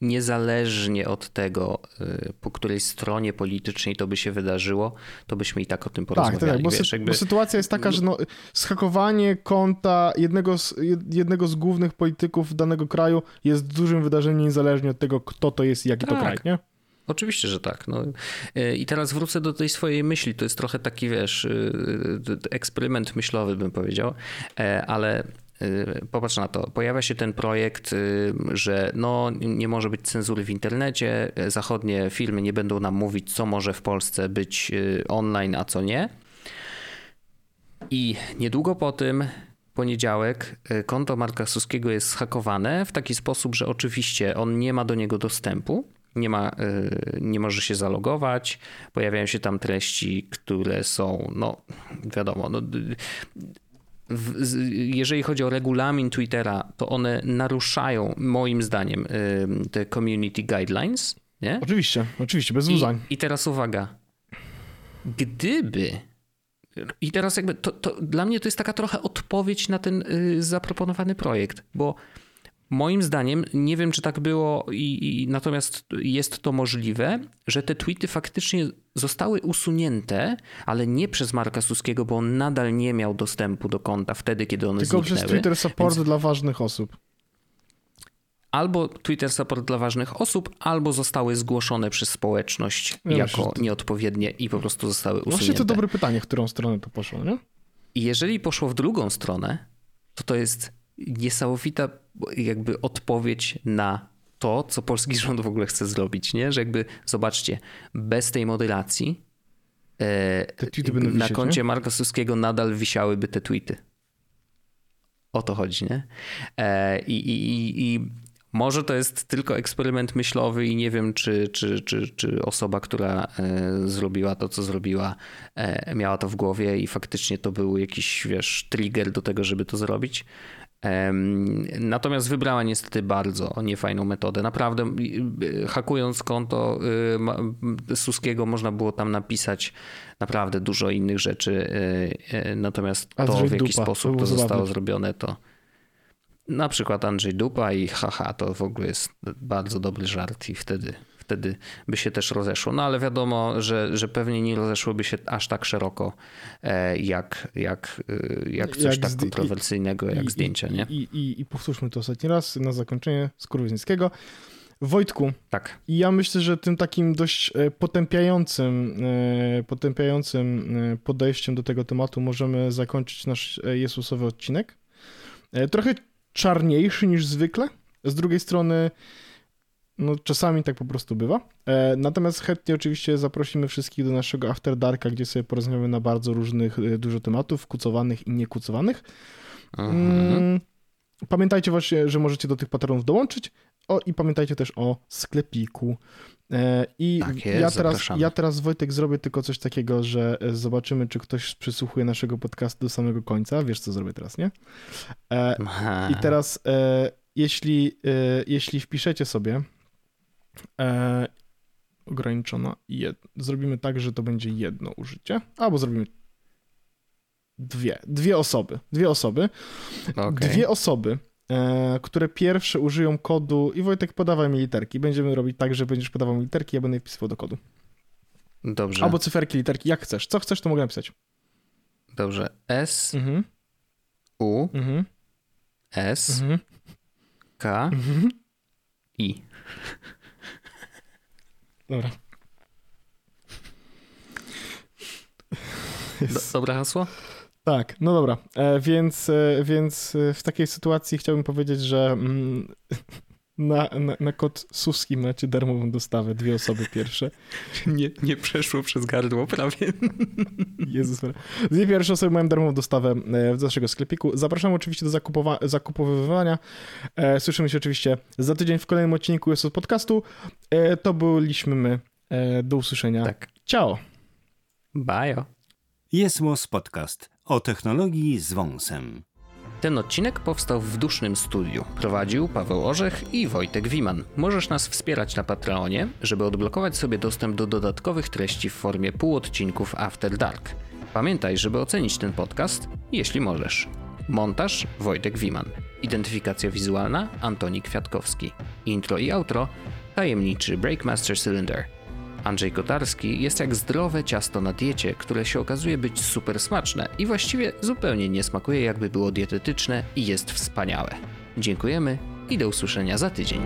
[SPEAKER 2] niezależnie od tego, y, po której stronie politycznej to by się wydarzyło, to byśmy i tak o tym porozmawiali. Tak, tak
[SPEAKER 1] bo, wiesz, jakby... bo sytuacja jest taka, że no, schakowanie konta jednego z, jednego z głównych polityków danego kraju jest dużym wydarzeniem niezależnie od tego, kto to jest i jaki tak. to kraj, nie?
[SPEAKER 2] Oczywiście, że tak. No. Y, I teraz wrócę do tej swojej myśli. To jest trochę taki, wiesz, y, eksperyment myślowy, bym powiedział, e, ale popatrz na to, pojawia się ten projekt, y, że no, nie może być cenzury w internecie, zachodnie filmy nie będą nam mówić, co może w Polsce być y, online, a co nie. I niedługo po tym, poniedziałek, konto Marka Suskiego jest zhakowane w taki sposób, że oczywiście on nie ma do niego dostępu, nie, ma, nie może się zalogować, pojawiają się tam treści, które są, no wiadomo, no, jeżeli chodzi o regulamin Twittera, to one naruszają moim zdaniem te community guidelines. Nie?
[SPEAKER 1] Oczywiście, oczywiście, bez łzań.
[SPEAKER 2] I, I teraz uwaga. Gdyby i teraz jakby to, to, dla mnie to jest taka trochę odpowiedź na ten y, zaproponowany projekt, bo Moim zdaniem, nie wiem czy tak było, i, i, natomiast jest to możliwe, że te tweety faktycznie zostały usunięte, ale nie przez Marka Suskiego, bo on nadal nie miał dostępu do konta wtedy, kiedy one
[SPEAKER 1] Tylko
[SPEAKER 2] zniknęły.
[SPEAKER 1] Tylko przez Twitter support Więc... dla ważnych osób.
[SPEAKER 2] Albo Twitter support dla ważnych osób, albo zostały zgłoszone przez społeczność ja jako myślę, to... nieodpowiednie i po prostu zostały usunięte.
[SPEAKER 1] Właśnie to dobre pytanie, w którą stronę to poszło, nie?
[SPEAKER 2] I jeżeli poszło w drugą stronę, to to jest niesamowita jakby odpowiedź na to, co polski rząd w ogóle chce zrobić, nie? Że jakby, zobaczcie, bez tej moderacji e, na wisieć, koncie nie? Marka Suskiego nadal wisiałyby te tweety. O to chodzi, nie? E, I, i, i Może to jest tylko eksperyment myślowy i nie wiem, czy, czy, czy, czy osoba, która e, zrobiła to, co zrobiła, miała to w głowie i faktycznie to był jakiś, wiesz, trigger do tego, żeby to zrobić. Natomiast wybrała niestety bardzo niefajną metodę. Naprawdę, hakując konto Suskiego, można było tam napisać naprawdę dużo innych rzeczy. Natomiast to, w jaki sposób to zostało zrobione, to na przykład Andrzej Dupa i haha, to w ogóle jest bardzo dobry żart i wtedy, wtedy by się też rozeszło. No ale wiadomo, że, że pewnie nie rozeszłoby się aż tak szeroko e, jak, jak, e, jak coś jak tak kontrowersyjnego jak i, zdjęcia, nie?
[SPEAKER 1] I, i, I powtórzmy to ostatni raz na zakończenie Skurwyzyńskiego. Wojtku,
[SPEAKER 2] tak.
[SPEAKER 1] ja myślę, że tym takim dość e, potępiającym, potępiającym podejściem do tego tematu możemy zakończyć nasz Jezusowy odcinek. Trochę czarniejszy niż zwykle. Z drugiej strony, no czasami tak po prostu bywa. E, natomiast chętnie oczywiście zaprosimy wszystkich do naszego After Darka, gdzie sobie porozmawiamy na bardzo różnych, e, dużo tematów, kucowanych i niekucowanych. Mm, pamiętajcie właśnie, że możecie do tych patronów dołączyć. O, i pamiętajcie też o sklepiku. E, I
[SPEAKER 2] tak jest, ja,
[SPEAKER 1] teraz, ja teraz, Wojtek, zrobię tylko coś takiego, że zobaczymy, czy ktoś przysłuchuje naszego podcastu do samego końca. Wiesz, co zrobię teraz, nie? I teraz, jeśli, jeśli wpiszecie sobie ograniczona, jed... zrobimy tak, że to będzie jedno użycie, albo zrobimy dwie, dwie osoby, dwie osoby, okay. dwie osoby, e, które pierwsze użyją kodu i Wojtek podawaj mi literki. Będziemy robić tak, że będziesz podawał mi literki, ja będę je wpisywał do kodu.
[SPEAKER 2] Dobrze.
[SPEAKER 1] Albo cyferki, literki, jak chcesz. Co chcesz, to mogę napisać.
[SPEAKER 2] Dobrze. S, mhm. U, mhm. S, mhm. K, mhm. I.
[SPEAKER 1] Dobra.
[SPEAKER 2] Do, dobre hasło?
[SPEAKER 1] Tak, no dobra. E, więc, e, więc e, w takiej sytuacji chciałbym powiedzieć, że mm, na, na, na kod Suski macie darmową dostawę, dwie osoby pierwsze.
[SPEAKER 2] Nie, nie przeszło przez gardło prawie.
[SPEAKER 1] Jezus. Dwie pierwsze osoby mają darmową dostawę z naszego sklepiku. Zapraszam oczywiście do zakupowa- zakupowywania. Słyszymy się oczywiście za tydzień w kolejnym odcinku jest podcastu. To byliśmy my. Do usłyszenia.
[SPEAKER 2] Tak.
[SPEAKER 1] Ciao.
[SPEAKER 2] Bajo.
[SPEAKER 3] Jest Podcast o technologii z wąsem.
[SPEAKER 2] Ten odcinek powstał w dusznym studiu. Prowadził Paweł Orzech i Wojtek Wiman. Możesz nas wspierać na Patreonie, żeby odblokować sobie dostęp do dodatkowych treści w formie półodcinków After Dark. Pamiętaj, żeby ocenić ten podcast, jeśli możesz. Montaż Wojtek Wiman. Identyfikacja wizualna Antoni Kwiatkowski. Intro i outro tajemniczy Breakmaster Cylinder. Andrzej Kotarski jest jak zdrowe ciasto na diecie, które się okazuje być super smaczne i właściwie zupełnie nie smakuje jakby było dietetyczne i jest wspaniałe. Dziękujemy i do usłyszenia za tydzień.